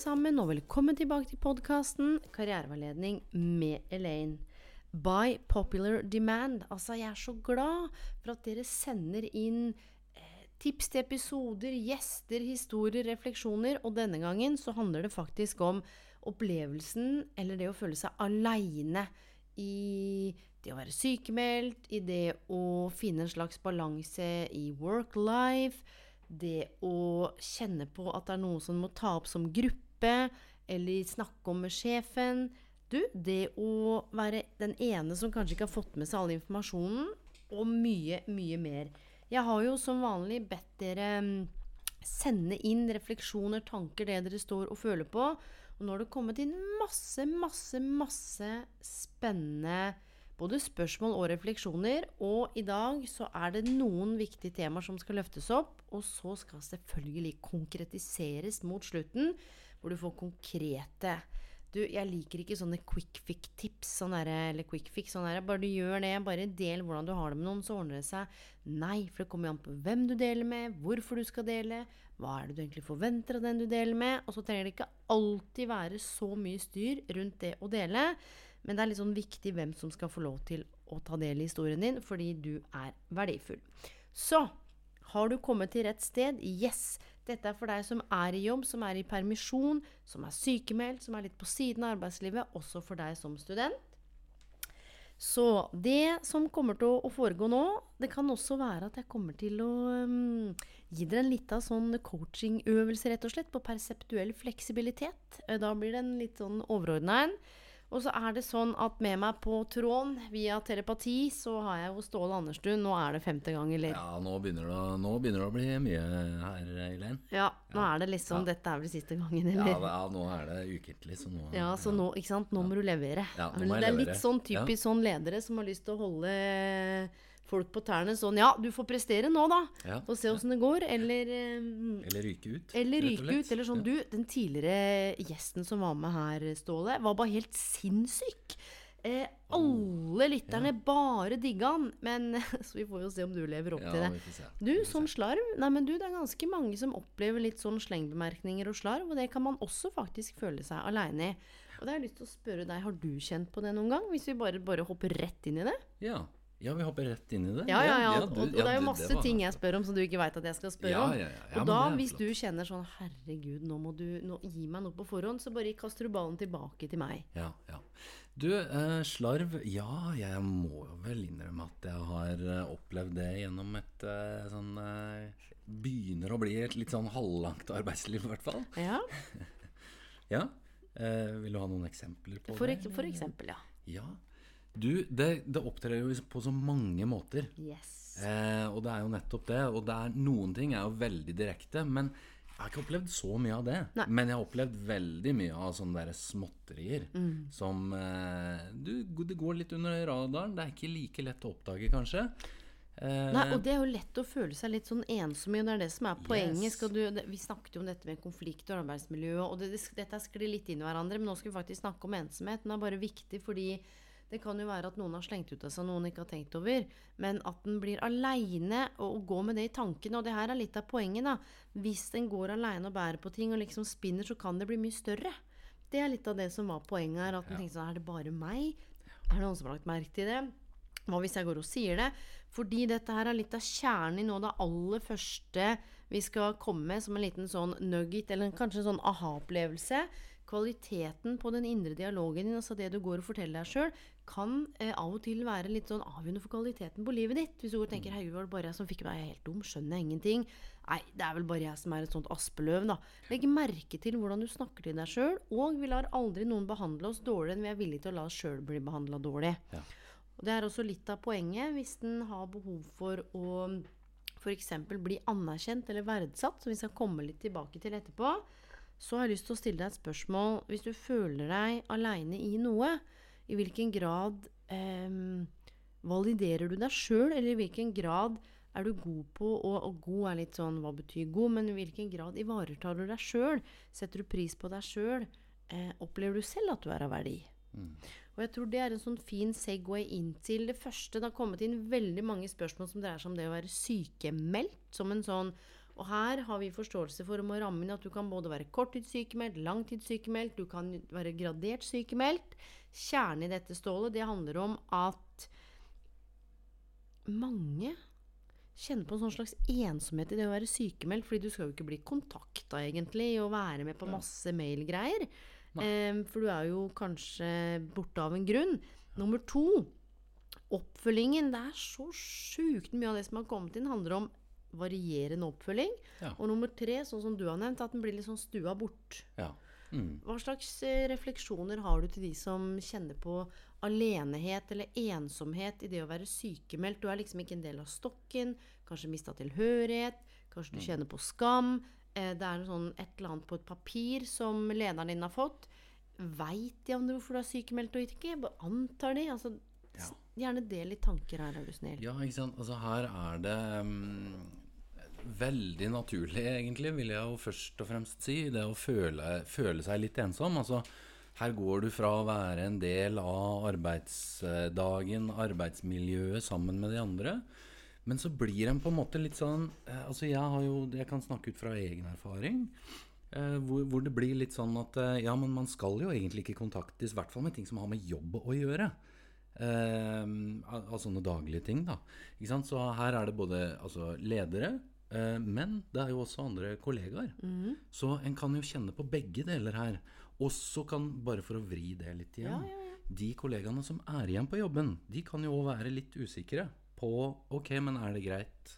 sammen, og velkommen tilbake til podkasten Karriereveiledning med Elaine. By popular demand. Altså, jeg er så glad for at dere sender inn eh, tips til episoder, gjester, historier, refleksjoner. Og denne gangen så handler det faktisk om opplevelsen, eller det å føle seg aleine i det å være sykemeldt, i det å finne en slags balanse i work-life det å kjenne på at det er noe som må ta opp som gruppe, eller snakke om med sjefen. Du, det å være den ene som kanskje ikke har fått med seg all informasjonen, og mye, mye mer. Jeg har jo som vanlig bedt dere mm, sende inn refleksjoner, tanker, det dere står og føler på. Og nå har det kommet inn masse, masse, masse spennende både spørsmål og refleksjoner. Og i dag så er det noen viktige temaer som skal løftes opp. Og så skal selvfølgelig konkretiseres mot slutten, hvor du får konkrete du, jeg liker ikke sånne quick fix-tips. Sånn eller quick fix, sånn der, Bare du gjør det, bare del hvordan du har det med noen, så ordner det seg. Nei, for det kommer jo an på hvem du deler med, hvorfor du skal dele, hva er det du egentlig forventer av den du deler med. Og så trenger det ikke alltid være så mye styr rundt det å dele. Men det er litt sånn viktig hvem som skal få lov til å ta del i historien din, fordi du er verdifull. Så har du kommet til rett sted? Yes! Dette er for deg som er i jobb, som er i permisjon, som er sykemeldt, som er litt på siden av arbeidslivet, også for deg som student. Så det som kommer til å foregå nå, det kan også være at jeg kommer til å um, gi dere en lita sånn coachingøvelse, rett og slett, på perseptuell fleksibilitet. Da blir det en litt sånn overordna en. Og så er det sånn at med meg på tråden via telepati, så har jeg jo Ståle Anderstuen. Nå er det femte gang, eller? Ja, nå begynner det, nå begynner det å bli mye her, Eileen. Ja, nå ja. er det liksom ja. Dette er vel siste gangen, eller? Ja, ja nå er det ukentlig, så nå Ja, så nå, ikke sant. Nå må du levere. Det er litt sånn typisk sånn ledere som har lyst til å holde folk på tærne sånn Ja, du får prestere nå, da. Ja, og se åssen det går. Eller um, Eller ryke ut. Eller ryke ut. Eller sånn, ja. du, den tidligere gjesten som var med her, Ståle, var bare helt sinnssyk. Eh, alle lytterne ja. bare digga han. Men Så vi får jo se om du lever opp til det. Du, som slarv Nei, men du, det er ganske mange som opplever litt sånn slengbemerkninger og slarv, og det kan man også faktisk føle seg aleine i. Og da har jeg lyst til å spørre deg, har du kjent på det noen gang? Hvis vi bare, bare hopper rett inn i det? Ja. Ja, vi hopper rett inn i det. Ja, ja, ja. ja, du, og, og, det er jo masse ting jeg spør om som du ikke veit at jeg skal spørre om. og da, hvis du kjenner sånn Herregud, nå må du nå, gi meg noe på forhånd, så bare kaster du ballen tilbake til meg. Ja, ja. Du, eh, slarv Ja, jeg må jo vel innrømme at jeg har eh, opplevd det gjennom et eh, sånn eh, Begynner å bli et litt sånn halvlangt arbeidsliv, i hvert fall. Ja. ja. Eh, vil du ha noen eksempler på for, det? For eksempel, ja. Ja, du, det, det opptrer jo på så mange måter. Yes. Eh, og det er jo nettopp det. Og det er, noen ting er jo veldig direkte. Men jeg har ikke opplevd så mye av det. Nei. Men jeg har opplevd veldig mye av sånne der småtterier. Mm. Som eh, du, Det går litt under radaren. Det er ikke like lett å oppdage, kanskje. Eh, Nei, og det er jo lett å føle seg litt sånn ensom i, og det er det som er poenget. Yes. Du, det, vi snakket jo om dette med konflikt og arbeidsmiljø, og det, det, dette sklir litt inn i hverandre. Men nå skal vi faktisk snakke om ensomhet. Den er bare viktig fordi det kan jo være at noen har slengt ut av seg noen ikke har tenkt over. Men at den blir aleine og går med det i tankene. Og det her er litt av poenget, da. Hvis en går aleine og bærer på ting og liksom spinner, så kan det bli mye større. Det er litt av det som var poenget her. At en ja. tenker sånn Er det bare meg? Er det noen som har lagt merke til det? Hva hvis jeg går og sier det? Fordi dette her er litt av kjernen i noe av det aller første vi skal komme med som en liten sånn nugget, eller kanskje en sånn aha-opplevelse kvaliteten på den indre dialogen din, altså det du går og forteller deg sjøl, kan eh, av og til være litt sånn avgjørende for kvaliteten på livet ditt. Hvis du tenker 'herregud, var det bare jeg som fikk meg jeg er helt dum, skjønner jeg ingenting'. Nei, det er vel bare jeg som er et sånt aspeløv, da. Legg merke til hvordan du snakker til deg sjøl, og vi lar aldri noen behandle oss dårligere enn vi er villige til å la oss sjøl bli behandla dårlig. Ja. Og det er også litt av poenget hvis den har behov for å f.eks. bli anerkjent eller verdsatt, som vi skal komme litt tilbake til etterpå så har jeg lyst til å stille deg et spørsmål. Hvis du føler deg aleine i noe, i hvilken grad eh, validerer du deg sjøl, eller i hvilken grad er du god på og, og, god er litt sånn Hva betyr god? Men i hvilken grad ivaretar du deg sjøl? Setter du pris på deg sjøl? Eh, opplever du selv at du er av verdi? Mm. Og jeg tror det er en sånn fin Segway inn til det første. Det har kommet inn veldig mange spørsmål som dreier seg om det å være sykemeldt. Som en sånn Og her har vi forståelse for om å ramme inn at du kan både være korttidssykemeldt, langtidssykemeldt, du kan være gradert sykemeldt. Kjernen i dette, stålet, det handler om at mange kjenner på en sånn slags ensomhet i det å være sykemeldt, fordi du skal jo ikke bli kontakta, egentlig, og være med på masse mailgreier. Um, for du er jo kanskje borte av en grunn. Nummer to oppfølgingen. Det er så sjukt mye av det som har kommet inn, handler om varierende oppfølging. Ja. Og nummer tre, sånn som du har nevnt, at den blir litt sånn stua bort. Ja. Mm. Hva slags eh, refleksjoner har du til de som kjenner på alenehet eller ensomhet i det å være sykemeldt? Du er liksom ikke en del av stokken, kanskje mista tilhørighet, kanskje du mm. kjenner på skam. Eh, det er sånn et eller annet på et papir som lederen din har fått. Veit de om det hvorfor du er sykemeldt og ikke? Antar de? Altså, ja. Gjerne del litt tanker her, er du snill. Ja, ikke sant. Altså, her er det um, veldig naturlig, egentlig, vil jeg jo først og fremst si, det å føle, føle seg litt ensom. Altså, her går du fra å være en del av arbeidsdagen, arbeidsmiljøet, sammen med de andre, men så blir en på en måte litt sånn eh, Altså jeg har jo Jeg kan snakke ut fra egen erfaring. Eh, hvor, hvor, det blir litt sånn at eh, ja, men man skal jo egentlig ikke kontaktes, i hvert fall med ting som har med jobb å gjøre. Eh, av, sånne daglige ting, da. Ikke sant? Så her er det både altså, ledere, men det er jo også andre kollegaer. Mm. Så en kan jo kjenne på begge deler her. Også kan, bare for å vri det litt igjen ja, ja, ja. De kollegaene som er igjen på jobben, de kan jo òg være litt usikre på Ok, men er det greit?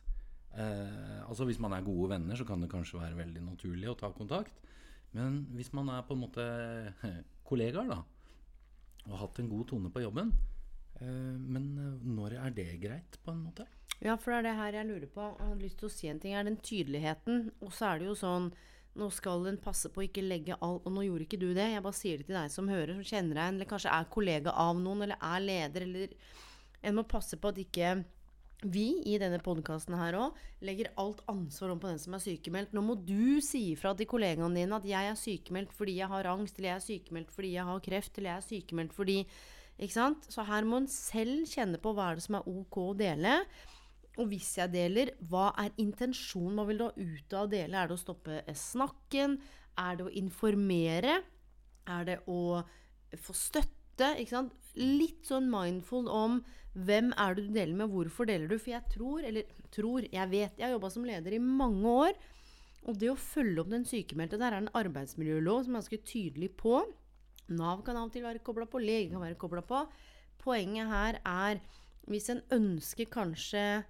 Eh, altså Hvis man er gode venner, så kan det kanskje være veldig naturlig å ta kontakt. Men hvis man er på en måte kollegaer, da, og har hatt en god tone på jobben eh, Men eh, når er det greit, på en måte? Ja, for det er det her jeg lurer på. Jeg har lyst til å si en ting. Er den tydeligheten? Og så er det jo sånn nå skal en passe på å ikke legge alt Og nå gjorde ikke du det. Jeg bare sier det til deg som hører, som kjenner deg, eller kanskje er kollega av noen, eller er leder, eller en må passe på at ikke vi i denne podkasten her òg legger alt ansvar om på den som er sykemeldt. Nå må du si ifra til kollegaene dine at 'jeg er sykemeldt fordi jeg har angst', eller 'jeg er sykemeldt fordi jeg har kreft', eller 'jeg er sykemeldt fordi Ikke sant? Så her må en selv kjenne på hva er det som er ok å dele. Og hvis jeg deler, hva er intensjonen? Hva vil du ha ut av å dele? Er det å stoppe snakken? Er det å informere? Er det å få støtte? Litt sånn mindful om hvem er det du deler med, hvorfor deler du? For jeg tror, eller tror, jeg vet Jeg har jobba som leder i mange år. Og det å følge opp den sykemeldte Der er en arbeidsmiljølov som er ganske tydelig på. Nav kan av og til være kobla på, lege kan være kobla på. Poenget her er hvis en ønsker kanskje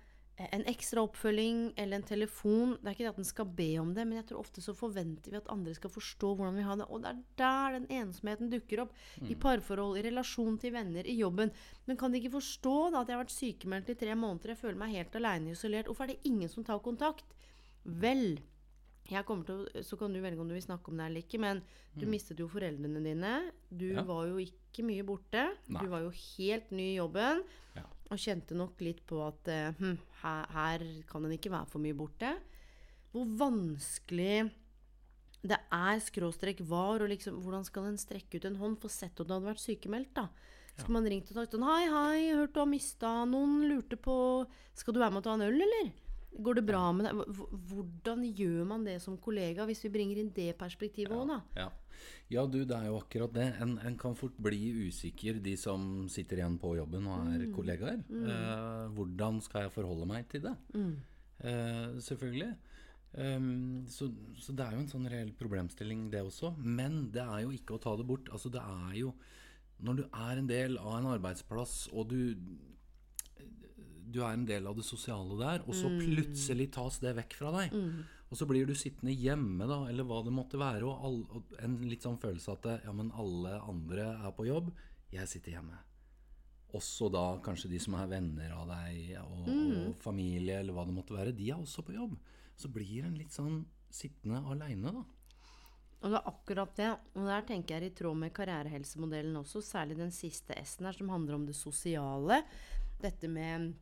en ekstra oppfølging eller en telefon. Det er ikke det at den skal be om det, men jeg tror ofte så forventer vi at andre skal forstå hvordan vi har det. Og det er der den ensomheten dukker opp. Mm. I parforhold, i relasjon til venner, i jobben. Men kan de ikke forstå da at jeg har vært sykemeldt i tre måneder, jeg føler meg helt aleine isolert. Hvorfor er det ingen som tar kontakt? Vel, jeg kommer til, så kan du velge om du vil snakke om det eller ikke, men du mm. mistet jo foreldrene dine. Du ja. var jo ikke mye borte. Nei. Du var jo helt ny i jobben. Ja. Og kjente nok litt på at uh, hm, her, her, kan en ikke være for mye borte. Hvor vanskelig det er, skråstrek var, og liksom Hvordan skal en strekke ut en hånd? For sett om du hadde vært sykemeldt, da. Skal ja. man ringt og sagt sånn Hei, hei, hørt du har mista Noen lurte på Skal du være med og ta en øl, eller? Går det bra med deg? Hvordan gjør man det som kollega, hvis vi bringer inn det perspektivet òg, ja, da? Ja. ja. du, det er jo akkurat det. En, en, kan fort bli usikker, de som sitter igjen på jobben og er mm. kollegaer. Mm. Eh, hvordan skal jeg forholde meg til det? Mm. Eh, selvfølgelig. Um, så, så, det er jo en sånn reell problemstilling, det også. Men det er jo ikke å ta det bort. Altså, det er jo Når du er en del av en arbeidsplass, og du du er en del av det sosiale der, og så mm. plutselig tas det vekk fra deg. Mm. Og så blir du sittende hjemme, da, eller hva det måtte være, og, all, og en litt sånn følelse at ja, men alle andre er på jobb, jeg sitter hjemme. Også da kanskje de som er venner av deg, og, mm. og familie, eller hva det måtte være, de er også på jobb. Så blir en litt sånn sittende aleine, da. Og det er akkurat det. Og der tenker jeg i tråd med karrierehelsemodellen også, særlig den siste S-en her, som handler om det sosiale. Dette med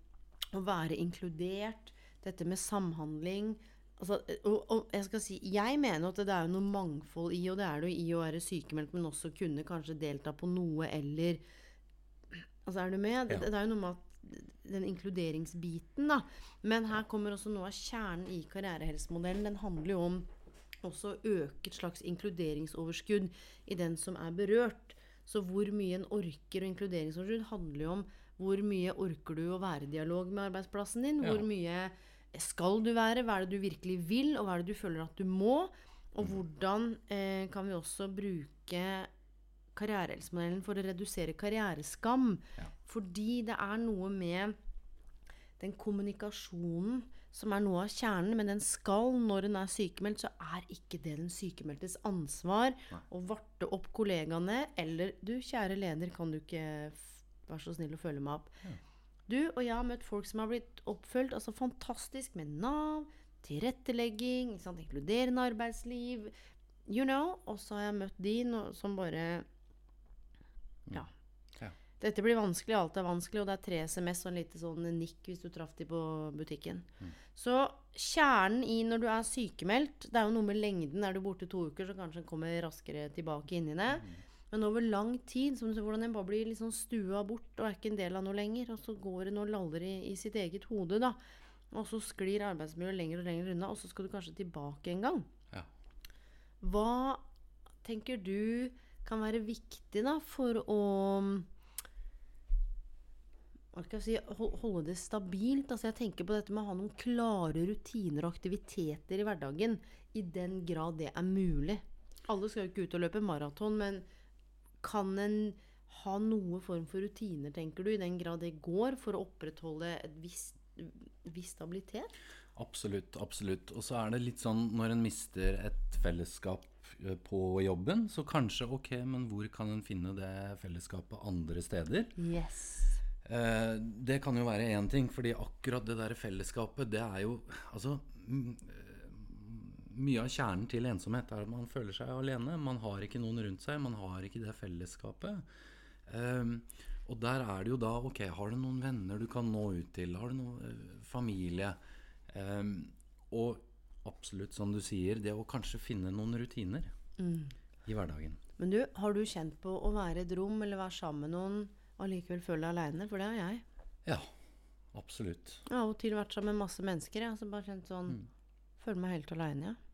å være inkludert, dette med samhandling. Altså, og, og jeg skal si, jeg mener at det er jo noe mangfold i, og det er det jo i å være sykemeldt, men også kunne kanskje delta på noe eller Altså, er du med? Det, det er jo noe med at den inkluderingsbiten, da. Men her kommer også noe av kjernen i karrierehelsemodellen. Den handler jo om også å øke et slags inkluderingsoverskudd i den som er berørt. Så hvor mye en orker, og inkluderingsoverskudd handler jo om hvor mye orker du å være i dialog med arbeidsplassen din? Hvor mye skal du være? Hva er det du virkelig vil, og hva er det du føler at du må? Og hvordan eh, kan vi også bruke karrierehelsemodellen for å redusere karriereskam? Ja. Fordi det er noe med den kommunikasjonen som er noe av kjernen, men den skal, når den er sykemeldt, så er ikke det den sykemeldtes ansvar å varte opp kollegaene, eller du, kjære leder, kan du ikke f være så snill å følge meg opp? Du og jeg har møtt folk som har blitt oppfølgt altså fantastisk med Nav, tilrettelegging, sant, inkluderende arbeidsliv, you know, og så har jeg møtt de som bare Ja. Ja. Dette blir vanskelig, alt er vanskelig, og det er tre SMS og en lite sånn nikk hvis du traff de på butikken. Så kjernen i når du er sykemeldt Det er jo noe med lengden. Er du borte to uker, så kanskje en kommer raskere tilbake inn i det. Men over lang tid, som du ser hvordan en bare blir liksom stua bort og er ikke en del av noe lenger, og så går en og laller i, i sitt eget hode, da. Og så sklir arbeidsmiljøet lenger og lenger unna, og så skal du kanskje tilbake en gang. Ja. Hva tenker du kan være viktig da for å hva skal jeg si, holde det stabilt? Altså jeg tenker på dette med å ha noen klare rutiner og aktiviteter i hverdagen. I den grad det er mulig. Alle skal jo ikke ut og løpe maraton, men kan en ha noe form for rutiner, tenker du, i den grad det går, for å opprettholde et visst, viss stabilitet? Absolutt, absolutt. Og så er det litt sånn når en mister et fellesskap eh, på jobben, så kanskje ok, men hvor kan en finne det fellesskapet andre steder? Yes. Eh, det kan jo være én ting, fordi akkurat det der fellesskapet, det er jo Altså Mye av kjernen til ensomhet er at man føler seg alene. Man har ikke noen rundt seg. Man har ikke det fellesskapet. Um, og der er det jo da Ok, har du noen venner du kan nå ut til? Har du noen uh, familie? Um, og absolutt, som du sier, det å kanskje finne noen rutiner i hverdagen. Men du, har du kjent på å være i et rom eller være sammen med noen og likevel føle deg aleine? For det har jeg. Ja, absolutt. Jeg har av og til vært sammen med masse mennesker. Jeg, så bare kjent sånn Føler meg helt aleine, ja.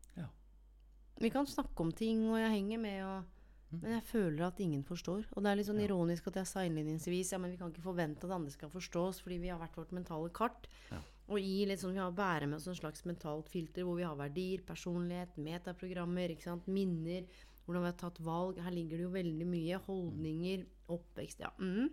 Ja. Vi kan snakke om ting, og jeg henger med, og, men jeg føler at ingen forstår. Og det er litt sånn ironisk at jeg sa innledningsvis ja, men vi kan ikke forvente at andre skal forstå oss, fordi vi har hvert vårt mentale kart. Og i litt sånn, vi har bærer med oss en slags mentalt filter hvor vi har verdier, personlighet, metaprogrammer, ikke sant, minner, hvordan vi har tatt valg. Her ligger det jo veldig mye. Holdninger, oppvekst, ja. Mm.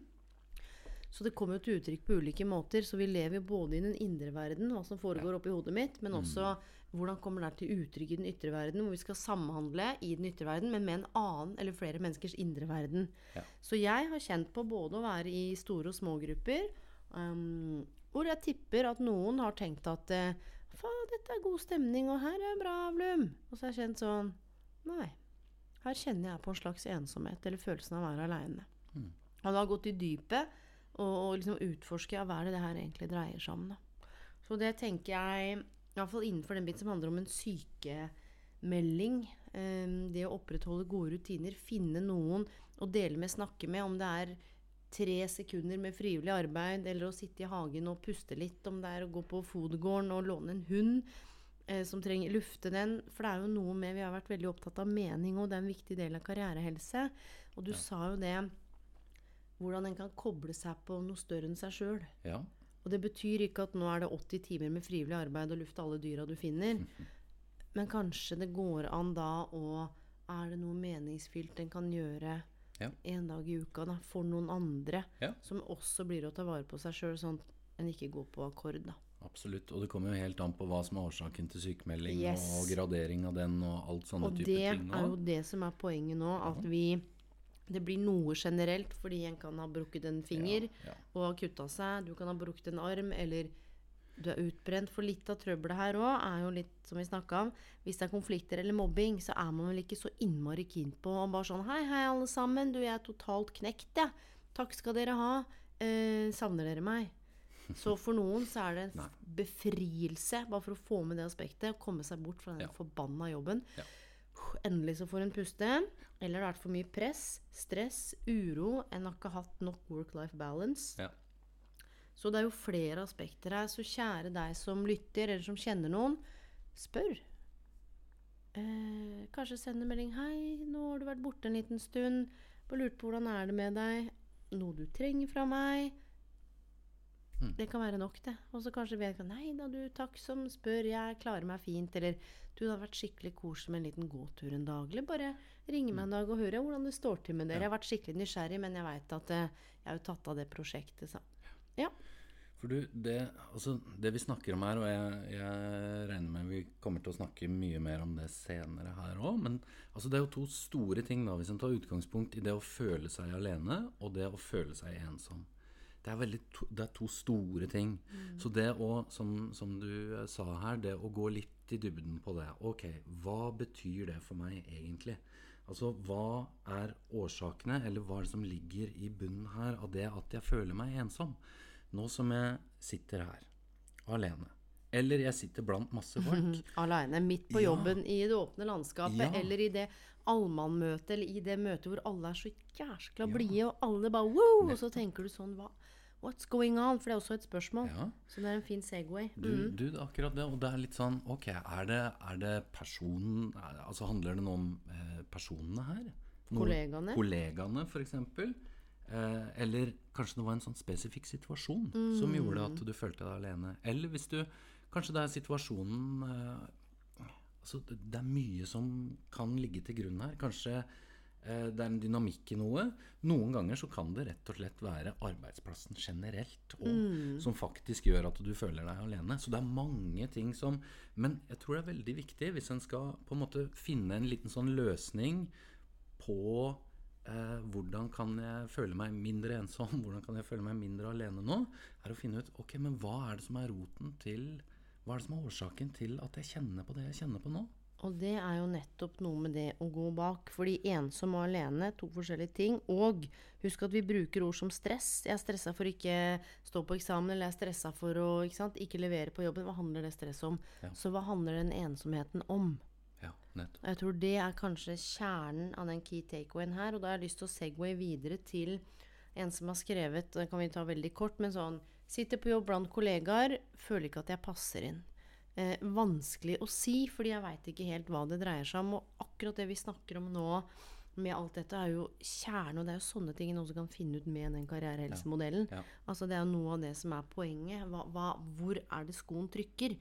Så det kommer jo til uttrykk på ulike måter. Så vi lever jo både i den indre verden, hva som foregår oppi hodet mitt, men også hvordan kommer det til uttrykk i den ytre verden, hvor vi skal samhandle i den ytre verden, men med en annen eller flere menneskers indre verden. Ja. Så jeg har kjent på både å være i store og små grupper, um, hvor jeg tipper at noen har tenkt at eh, faen, dette er god stemning, og her er bra, Blum. Og så har jeg kjent sånn Nei. Her kjenner jeg på en slags ensomhet, eller følelsen av å være aleine. Og da gått i dypet og, og liksom utforske ja, hva er det det her egentlig dreier seg om. Da. Så det tenker jeg, iallfall innenfor den biten som handler om en sykemelding, eh, det å opprettholde gode rutiner, finne noen å dele med, snakke med, om det er tre sekunder med frivillig arbeid, eller å sitte i hagen og puste litt, om det er å gå på fodgården og låne en hund eh, som trenger lufte den. For det er jo noe med Vi har vært veldig opptatt av mening, og det er en viktig del av karrierehelse. Og du sa jo det hvordan en kan koble seg på noe større enn seg sjøl. Ja. Og det betyr ikke at nå er det 80 timer med frivillig arbeid og lufte alle dyra du finner. Men kanskje det går an da å Er det noe meningsfylt en kan gjøre Ja. en dag i uka da, for noen andre? Ja. Som også blir å ta vare på seg sjøl, sånn at en ikke går på akkord, da. Absolutt. Og det kommer jo helt an på hva som er årsaken til sykemelding, Yes. og gradering av den, og alt sånne Og type det er jo det som er poenget nå, at vi det blir noe generelt, fordi en kan ha brukket en finger Ja, ja. og ha kutta seg. Du kan ha brukket en arm, eller Du er utbrent, for litt av trøbbelet her òg er jo litt som vi snakka om. Hvis det er konflikter eller mobbing, så er man vel ikke så innmari keen på å bare sånn Hei, hei, alle sammen. Du, jeg er totalt knekt, jeg. Ja. Takk skal dere ha. Eh, savner dere meg? Så for noen så er det en befrielse, bare for å få med det aspektet, å komme seg bort fra den forbanna jobben. Ja. Endelig så får hun puste. Eller det har vært for mye press, stress, uro. En har ikke hatt nok work-life balance. Ja. Så det er jo flere aspekter her. Så kjære deg som lytter, eller som kjenner noen, spør. Eh, kanskje send en melding 'Hei, nå har du vært borte en liten stund. Bare lurt på hvordan er det med deg. Noe du trenger fra meg?' Det kan være nok, det. Og så kanskje vedkommende 'Nei da, du, takk som spør. Jeg klarer meg fint.' Eller 'Du, det har vært skikkelig koselig med en liten gåtur en dag.' Eller bare ringe meg en dag og høre hvordan det står til med dere. Jeg har vært skikkelig nysgjerrig, men jeg veit at eh, jeg har jo tatt av det prosjektet, så Ja. For du, det, altså, det vi snakker om her, og jeg, jeg regner med vi kommer til å snakke mye mer om det senere her òg, men altså, det er jo to store ting da, hvis en tar utgangspunkt i det å føle seg alene og det å føle seg ensom. Det er, veldig to, det er to store ting. Så det å, som, som du eh, sa her, det å gå litt i dybden på det. Ok, hva betyr det for meg egentlig? Altså, hva er årsakene, eller hva er det som ligger i bunnen her av det at jeg føler meg ensom? Nå som jeg sitter her, alene. Eller jeg sitter blant masse folk. Aleine, midt på Ja. jobben, i det åpne landskapet, Ja. eller i det allmannmøtet, eller i det møtet hvor alle er så jæskla blide, og alle bare wow! Og så tenker du sånn hva, What's going on? For det er også et spørsmål. Ja. Så det er en fin Segway. Du, du, er akkurat det. Og det er litt sånn Ok, er det, er det personen er, Altså handler det noe om eh, personene her? Noe- Kollegaene. Kollegaene, f.eks. Eh, eller kanskje det var en sånn spesifikk situasjon som gjorde at du følte deg alene. Eller hvis du Kanskje det er situasjonen eh, Altså, det, er mye som kan ligge til grunn her. Kanskje det er en dynamikk i noe. Noen ganger så kan det rett og slett være arbeidsplassen generelt og, som faktisk gjør at du føler deg alene. Så det er mange ting som Men jeg tror det er veldig viktig hvis en skal på en måte finne en liten sånn løsning på eh, hvordan kan jeg føle meg mindre ensom, hvordan kan jeg føle meg mindre alene nå, er å finne ut ok, men hva er det som er roten til Hva er det som er årsaken til at jeg kjenner på det jeg kjenner på nå? Og det er jo nettopp noe med det å gå bak. Fordi ensom og alene, to forskjellige ting. Og husk at vi bruker ord som stress. Jeg er stressa for ikke stå på eksamen, eller jeg er stressa for å ikke, sant, ikke levere på jobben. Hva handler det stresset om? Ja. Så hva handler den ensomheten om? Ja, nettopp. Jeg tror det er kanskje kjernen av den key takeawayen her. Og da har jeg lyst til å segway videre til en som har skrevet, det kan vi ta veldig kort, men sånn Sitter på jobb blant kollegaer, føler ikke at jeg passer inn. Eh, vanskelig å si, fordi jeg veit ikke helt hva det dreier seg om. Og akkurat det vi snakker om nå med alt dette, er jo kjernen, og det er jo sånne ting en også kan finne ut med den karrierehelsemodellen. Ja. Altså Det er jo noe av det som er poenget. Hva, hva, hvor er det skoen trykker?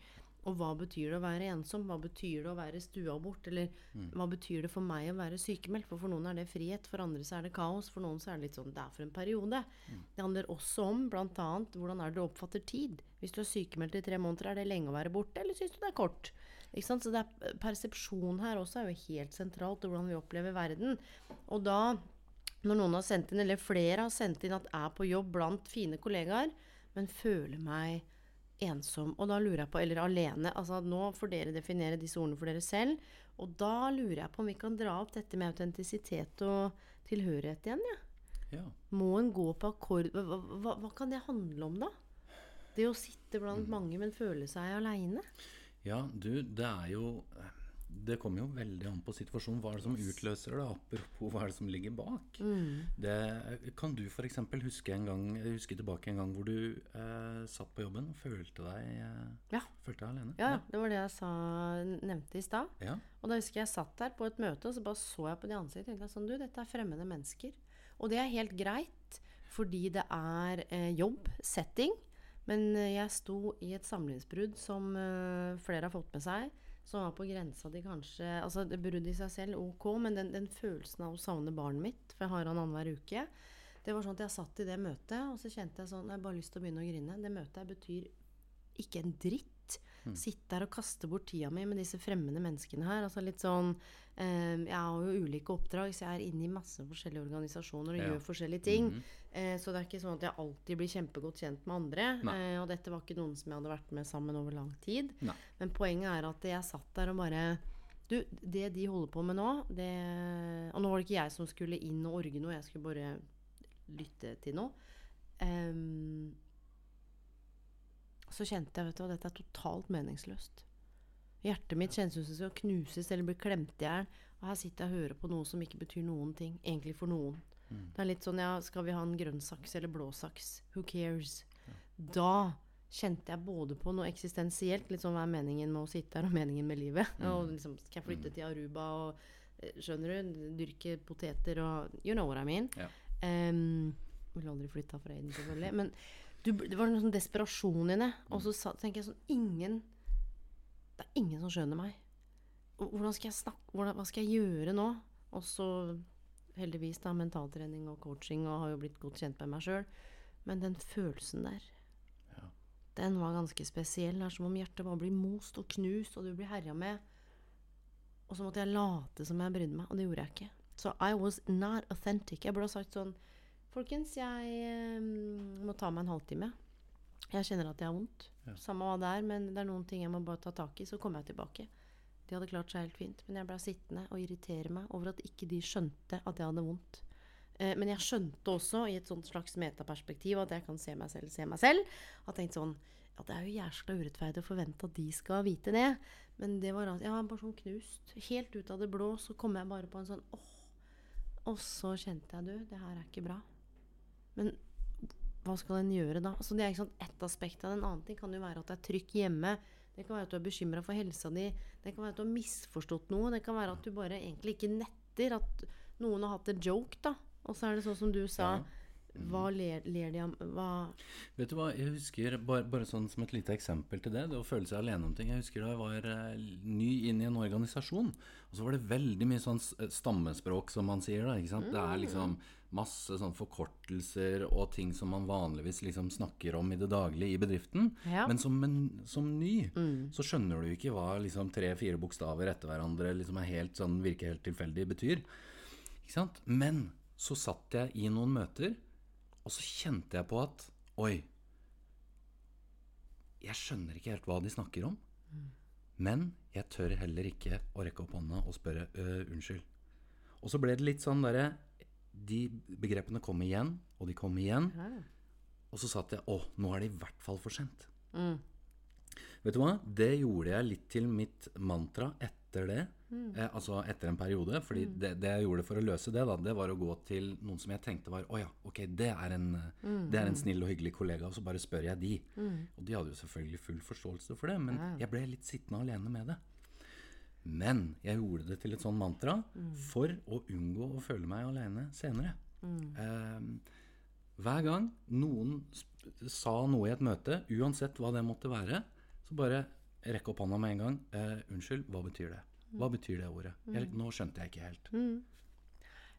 Og hva betyr det å være ensom? Hva betyr det å være stua bort? Eller hva betyr det for meg å være sykemeldt? For for noen er det frihet, for andre så er det kaos. For noen så er det litt sånn det er for en periode. Det handler også om bl.a. hvordan er det du oppfatter tid. Hvis du er sykemeldt i tre måneder, er det lenge å være borte, eller syns du det er kort? Ikke sant? Så det er, persepsjon her også er jo helt sentralt, og hvordan vi opplever verden. Og da når noen har sendt inn, eller flere har sendt inn at er på jobb blant fine kollegaer, men føler meg ensom. Og da lurer jeg på, eller alene altså Nå får dere definere disse ordene for dere selv. Og da lurer jeg på om vi kan dra opp dette med autentisitet og tilhørighet igjen. Ja. Ja. Må en gå på akkord hva, hva, hva, kan det handle om, da? Det å sitte blant mange, men føle seg aleine? ja, du, det er jo Det kommer jo veldig an på situasjonen. Hva er det som utløser det? Apropos hva er det som ligger bak? Det, kan du f.eks. huske en gang Huske tilbake en gang hvor du eh, satt på jobben og følte deg, eh, Ja. følte deg alene? Ja, det var det jeg sa, nevnte i stad. Ja. Og da husker jeg jeg satt der på et møte, og så bare så jeg på de ansiktene og tenkte sånn, du, dette er fremmede mennesker. Og det er helt greit, fordi det er eh, jobb, setting. Men eh, jeg sto i et samlivsbrudd som eh, flere har fått med seg, som var på grensa til kanskje Altså, det bruddet i seg selv, ok, men den, den følelsen av å savne barnet mitt, for jeg har han annenhver uke Det var sånn at jeg satt i det møtet, og så kjente jeg sånn Jeg har bare lyst til å begynne å grine. Det møtet betyr ikke en dritt. Sitte her og kaste bort tida mi med disse fremmede menneskene her. Altså litt sånn eh, Jeg har jo ulike oppdrag, så jeg er inne i masse forskjellige organisasjoner og Ja. gjør forskjellige ting. Mhm. eh, så det er ikke sånn at jeg alltid blir kjempegodt kjent med andre. Eh, og dette var ikke noen som jeg hadde vært med sammen over lang tid. Nei. Men poenget er at jeg satt der og bare Du, det de holder på med nå det, Og nå var det ikke jeg som skulle inn og orge noe, jeg skulle bare lytte til noe. Ehm, så kjente jeg vet du, at dette er totalt meningsløst. Hjertet mitt kjennes ut som det skal knuses eller bli klemt i hjel. Og her sitter jeg og hører på noe som ikke betyr noen ting. Egentlig for noen. Det er litt sånn ja, skal vi ha en grønn saks eller blå saks? Who cares? Da kjente jeg både på noe eksistensielt, litt sånn hva er meningen med å sitte her, og meningen med livet. Og liksom, skal jeg flytte til Aruba og eh, skjønner du, dyrke poteter og You know what I mean. Ja. Um, ville aldri flytta fra Aiden, selvfølgelig. Men du, det var noe sånn desperasjon i det. Og så sa, tenker jeg sånn Ingen Det er ingen som skjønner meg. Hvordan skal jeg snakke hvordan, Hva skal jeg gjøre nå? Og så heldigvis da mentaltrening og coaching og har jo blitt godt kjent med meg sjøl. Men den følelsen der, Ja. den var ganske spesiell. Det er som om hjertet bare blir most og knust, og du blir herja med. Og så måtte jeg late som jeg brydde meg, og det gjorde jeg ikke. Så I was not authentic. Jeg burde ha sagt sånn Folkens, jeg eh, må ta meg en halvtime. Jeg kjenner at jeg har vondt. Ja. Samme hva det er, men det er noen ting jeg må bare ta tak i, så kommer jeg tilbake. De hadde klart seg helt fint, men jeg ble sittende og irritere meg over at ikke de skjønte at jeg hadde vondt. Eh, men jeg skjønte også, i et sånt slags metaperspektiv, at jeg kan se meg selv, se meg selv. Jeg tenkte sånn Ja, det er jo jæskla urettferdig å forvente at de skal vite det. Men det var altså Jeg var bare sånn knust. Helt ut av det blå så kom jeg bare på en sånn åh. Og så kjente jeg, du, det her er ikke bra. Men hva skal en gjøre da? Altså det er ikke sånn ett aspekt av det. En annen ting kan jo være at det er trykk hjemme. Det kan være at du er bekymra for helsa di. Det kan være at du har misforstått noe. Det kan være at du bare egentlig ikke netter at noen har hatt en joke, da. Og så er det sånn som du sa. Ja. Hva ler, ler de av Hva Vet du hva, jeg husker bare, bare sånn som et lite eksempel til det, det å føle seg alene om ting. Jeg husker da jeg var eh, ny inn i en organisasjon, og så var det veldig mye sånn stammespråk, som man sier da, ikke sant. Det er liksom masse sånn forkortelser og ting som man vanligvis liksom snakker om i det daglige i bedriften. Ja. Men som, en, som ny, så skjønner du ikke hva liksom tre-fire bokstaver etter hverandre liksom er helt sånn, virker helt tilfeldig betyr. Ikke sant? Men så satt jeg i noen møter, og så kjente jeg på at Oi. Jeg skjønner ikke helt hva de snakker om. Men jeg tør heller ikke å rekke opp hånda og spørre «Øh, unnskyld. Og så ble det litt sånn derre De begrepene kom igjen, og de kom igjen. Og så satt jeg Å, nå er det i hvert fall for sent. Vet du hva? Det gjorde jeg litt til mitt mantra etter det. Eh, altså etter en periode. fordi det, det jeg gjorde for å løse det, da, det var å gå til noen som jeg tenkte var Å ja, ok, det er, en, eh, det er en snill og hyggelig kollega, og så bare spør jeg de. Og de hadde jo selvfølgelig full forståelse for det, men jeg ble litt sittende alene med det. Men jeg gjorde det til et sånn mantra for å unngå å føle meg alene senere. Eh, hver gang noen sa noe i et møte, uansett hva det måtte være, så bare rekk opp hånda med en gang. Eh, unnskyld, hva betyr det? Hva betyr det ordet? Jeg, nå skjønte jeg ikke helt.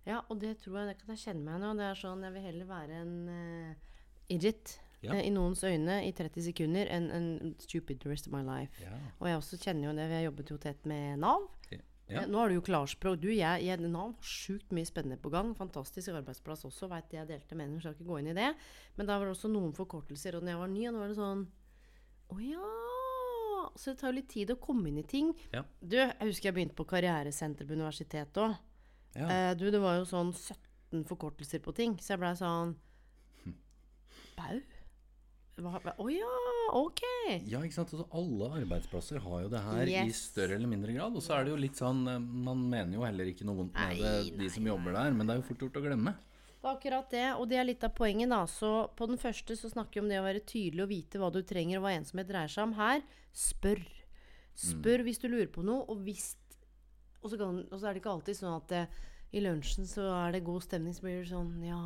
Ja, og det tror jeg det kan jeg kjenne meg igjen i. Det er sånn jeg vil heller være en uh, idiot Ja. eh, i noens øyne i 30 sekunder enn en stupid rest of my life. Ja. Og jeg også kjenner jo det, vi har jobbet jo tett med Nav. Ja. Eh, Nå har du jo klarspråk. Du, jeg, jeg, Nav har sjukt mye spennende på gang. Fantastisk arbeidsplass også, veit jeg delte meninger, skal ikke gå inn i det. Men da var det også noen forkortelser. Og når jeg var ny, og nå var det sånn Å ja! Så det tar jo litt tid å komme inn i ting. Ja. Du, jeg husker jeg begynte på karrieresenter på universitetet òg. Ja. Eh, du, det var jo sånn 17 forkortelser på ting, så jeg blei sånn Bau? Hva- oh, ja, ok! Ja, ikke sant? Altså, alle arbeidsplasser har jo det her i større eller mindre grad. Og så er det jo litt sånn eh, Man mener jo heller ikke noe vondt med Nei, de som jobber der, men det er jo fort gjort å glemme. Det er akkurat det, og det er litt av poenget, da. Så på den første så snakker vi om det å være tydelig og vite hva du trenger, og hva ensomhet dreier seg om. Her spør. Spør hvis du lurer på noe, og hvis Og så, kan, og så er det ikke alltid sånn at det, i lunsjen så er det god stemning, så blir det sånn Ja,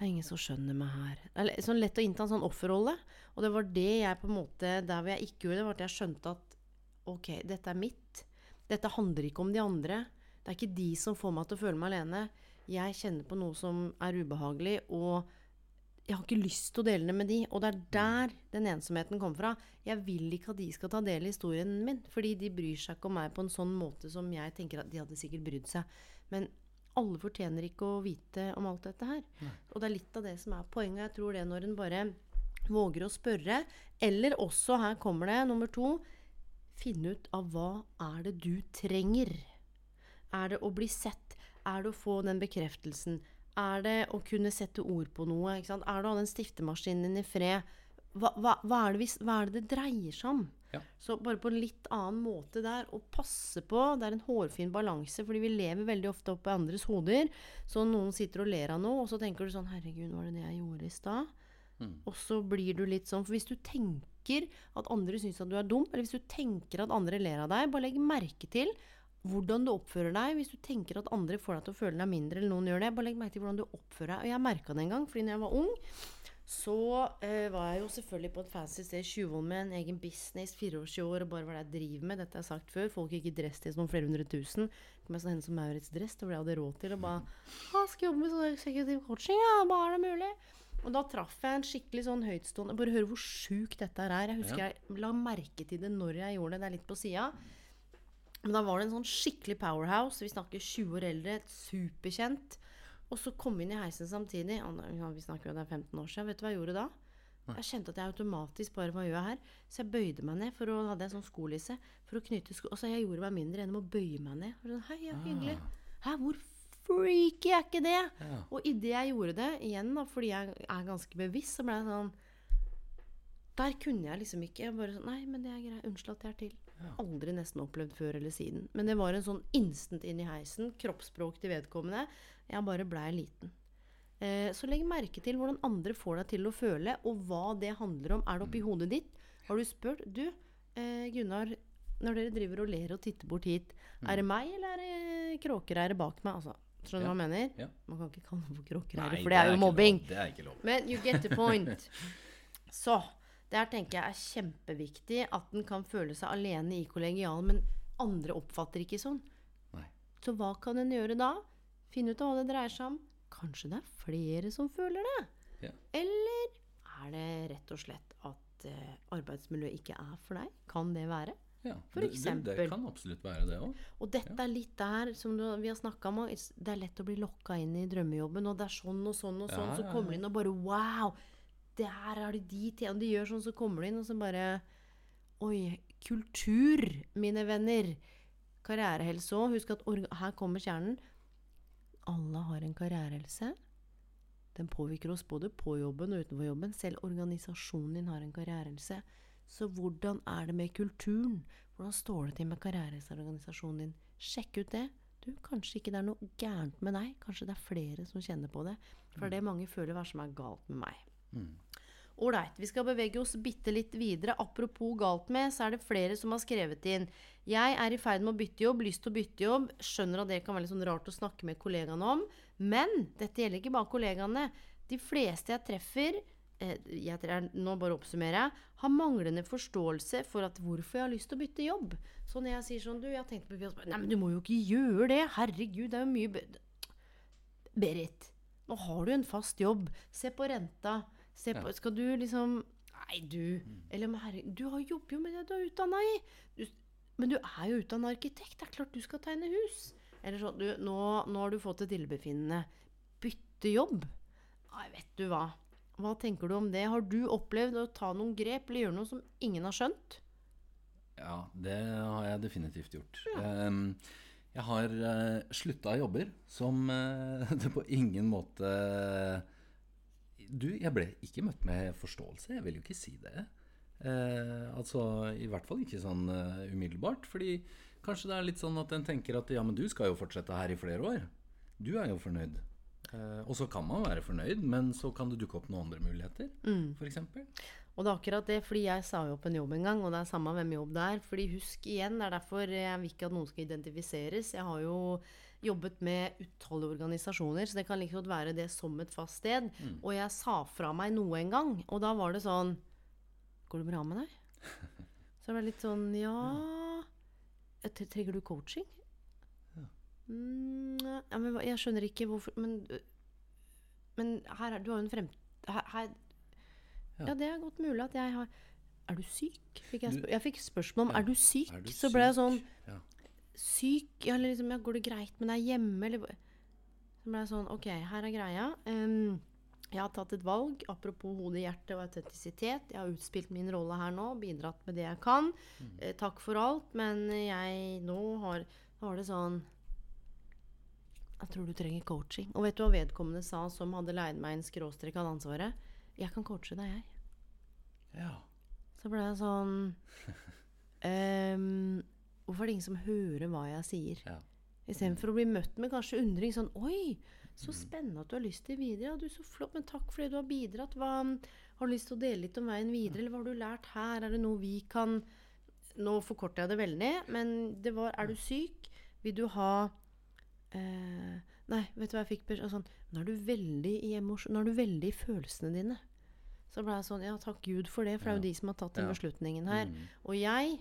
det er ingen som skjønner meg her. Det er sånn lett å innta en sånn offerrolle. Og det var det jeg på en måte Der hvor jeg ikke gjorde det, var at jeg skjønte at ok, dette er mitt. Dette handler ikke om de andre. Det er ikke de som får meg til å føle meg alene. Jeg kjenner på noe som er ubehagelig, og jeg har ikke lyst til å dele det med de. Og det er der den ensomheten kommer fra. Jeg vil ikke at de skal ta del i historien min. Fordi de bryr seg ikke om meg på en sånn måte som jeg tenker at de hadde sikkert brydd seg. Men alle fortjener ikke å vite om alt dette her. Og det er litt av det som er poenget. Jeg tror det når en bare våger å spørre, eller også, her kommer det, nummer to Finne ut av hva er det du trenger. Er det å bli sett? Er det å få den bekreftelsen? Er det å kunne sette ord på noe? Er det å ha den stiftemaskinen din i fred? Hva, hva, hva, er det hva er det det dreier seg om? Ja. Så bare på en litt annen måte der, og passe på Det er en hårfin balanse, fordi vi lever veldig ofte oppe i andres hoder. Så noen sitter og ler av noe, og så tenker du sånn Herregud, var det det jeg gjorde i stad? Og så blir du litt sånn For hvis du tenker at andre syns at du er dum, eller hvis du tenker at andre ler av deg, bare legg merke til hvordan du oppfører deg. Hvis du tenker at andre får deg til å føle deg mindre, eller noen gjør det, bare legg merke til hvordan du oppfører deg. Og jeg merka det en gang, fordi når jeg var ung, så uh, var jeg jo selvfølgelig på et fancy sted i år med en egen business, 24 år, og bare hva det jeg driver med. Dette har jeg sagt før. Folk gikk i dress til noen flere hundre tusen. Kom jeg sånn henne som Maurits dress, det var det jeg hadde råd til. Og bare «Å, skal jobbe med sånn executive coaching, ja, bare er det mulig? Og da traff jeg en skikkelig sånn høytstående Bare hør hvor sjukt dette her er. Jeg husker Ja. jeg la merke til det når jeg gjorde det. Det er litt på sida. Men da var det en sånn skikkelig powerhouse. Vi snakker 20 år eldre, superkjent. Og så kom vi inn i heisen samtidig. Ja, vi snakker jo det er 15 år siden. Vet du hva jeg gjorde da? Jeg kjente at jeg automatisk bare Hva gjør jeg her? Så jeg bøyde meg ned, for å hadde jeg sånn skolisse. For å knytte sko... Altså, jeg gjorde meg mindre enn å bøye meg ned. Sånn, Hei, ja, hyggelig. Hæ, hvor freaky er ikke det? Ja. Og idet jeg gjorde det, igjen da, fordi jeg er ganske bevisst, så ble jeg sånn Der kunne jeg liksom ikke jeg bare sånn Nei, men det er greit. Unnskyld at jeg er til. Aldri nesten opplevd før eller siden. Men det var en sånn instant inn i heisen. Kroppsspråk til vedkommende. Jeg bare blei liten. Eh, så legg merke til hvordan andre får deg til å føle, og hva det handler om. Er det oppi hodet ditt? Har du spurt Du, eh, Gunnar, når dere driver og ler og titter bort hit, er det meg, eller er det kråkereiret bak meg? Altså, skjønner du hva jeg mener? Ja. Man kan ikke kalle det for kråkereiret, for det er jo mobbing. Det er ikke lov. Men you get the point. Så Det her tenker jeg er kjempeviktig at den kan føle seg alene i kollegialen, men andre oppfatter ikke sånn. Nei. Så hva kan en gjøre da? Finne ut av hva det dreier seg om. Kanskje det er flere som føler det? Ja. Eller er det rett og slett at eh, arbeidsmiljøet ikke er for deg? Kan det være? Ja, For det, eksempel. det kan absolutt være det òg. Og dette er litt der som du, vi har snakka om Det er lett å bli lokka inn i drømmejobben, og det er sånn og sånn og sånn. Ja, Så ja, kommer ja. du inn og bare Wow! Der er det de til. De gjør sånn, så kommer du inn, og så bare Oi. Kultur, mine venner. Karrierehelse òg. Husk at her kommer kjernen. Alle har en karrierehelse. Den påvirker oss både på jobben og utenfor jobben. Selv organisasjonen din har en karrierehelse. Så hvordan er det med kulturen? Hvordan står det til med karrierehelseorganisasjonen din? Sjekk ut det. Du, Kanskje ikke det er noe gærent med deg. Kanskje det er flere som kjenner på det. For det mange føler hva som er galt med meg. Ålreit, vi skal bevege oss bitte litt videre. Apropos galt med, så er det flere som har skrevet inn. Jeg er i ferd med å bytte jobb, lyst til å bytte jobb. Skjønner at det kan være litt sånn rart å snakke med kollegaene om. Men dette gjelder ikke bare kollegaene. De fleste jeg treffer, eh, jeg nå bare oppsummerer jeg, har manglende forståelse for at hvorfor jeg har lyst til å bytte jobb. Så når jeg sier sånn, du, jeg har tenkt på Nei, men du må jo ikke gjøre det. Herregud, det er jo mye. Berit, nå har du en fast jobb. Se på renta. Se på, Skal du liksom Nei, du. Eller men herre, du har jobber jo med det du er utdanna i. Du, men du er jo utdanna arkitekt. Det er klart du skal tegne hus. Eller sånn du, nå, nå har du fått et illebefinnende. Bytte jobb? Nei, vet du hva. Hva tenker du om det? Har du opplevd å ta noen grep eller gjøre noe som ingen har skjønt? Ja, det har jeg definitivt gjort. Ehm, jeg har uh, slutta jobber som eh, det på ingen måte Du, jeg ble ikke møtt med forståelse. Jeg vil jo ikke si det. Eh, altså, I hvert fall ikke sånn uh, umiddelbart. Fordi kanskje det er litt sånn at en tenker at ja, men du skal jo fortsette her i flere år. Du er jo fornøyd. Eh, og så kan man være fornøyd, men så kan det dukke opp noen andre muligheter, for eksempel. Og det er akkurat det, fordi jeg sa jo opp en jobb en gang, og det er samme hvem jobb det er. Fordi husk igjen, det er derfor jeg vil ikke at noen skal identifiseres. Jeg har jo jobbet med utallige organisasjoner, så det kan like godt være det som et fast sted. Og jeg sa fra meg noe en gang, og da var det sånn Går det bra med deg? Så det var litt sånn Ja Trenger du coaching? Mm, ja, men jeg skjønner ikke hvorfor Men, men her er, du har jo en frem, her, her Ja. Ja, det er godt mulig at jeg har Er du syk? Fikk jeg, jeg fikk spørsmål om Ja. er du syk. Er du så ble jeg sånn Ja. Syk? Eller liksom, ja, går det greit, med deg hjemme, eller Så ble jeg sånn Ok, her er greia. Um, jeg har tatt et valg. Apropos hode, hjerte og autentisitet. Jeg har utspilt min rolle her nå, bidratt med det jeg kan. Mm. Eh, takk for alt, men jeg nå har Nå var det sånn Jeg tror du trenger coaching. Og vet du hva vedkommende sa som hadde leid meg en skråstrek av ansvaret? Jeg kan coache deg, jeg. ja. Så ble jeg sånn ehm, Hvorfor er det ingen som hører hva jeg sier? ja. Istedenfor å bli møtt med kanskje undring. Sånn Oi, så spennende at du har lyst til videre. Ja, du, så flott, men takk for det du har bidratt. Hva, har du lyst til å dele litt om veien videre, eller hva har du lært her? Er det noe vi kan Nå forkorter jeg det veldig, men det var Er du syk? Vil du ha eh, Nei, vet du hva jeg fikk beskjed sånn, Nå er du veldig i emosjon Nå er du veldig i følelsene dine. Så ble jeg sånn Ja, takk Gud for det, for det er jo de som har tatt den beslutningen her. Mm. Og jeg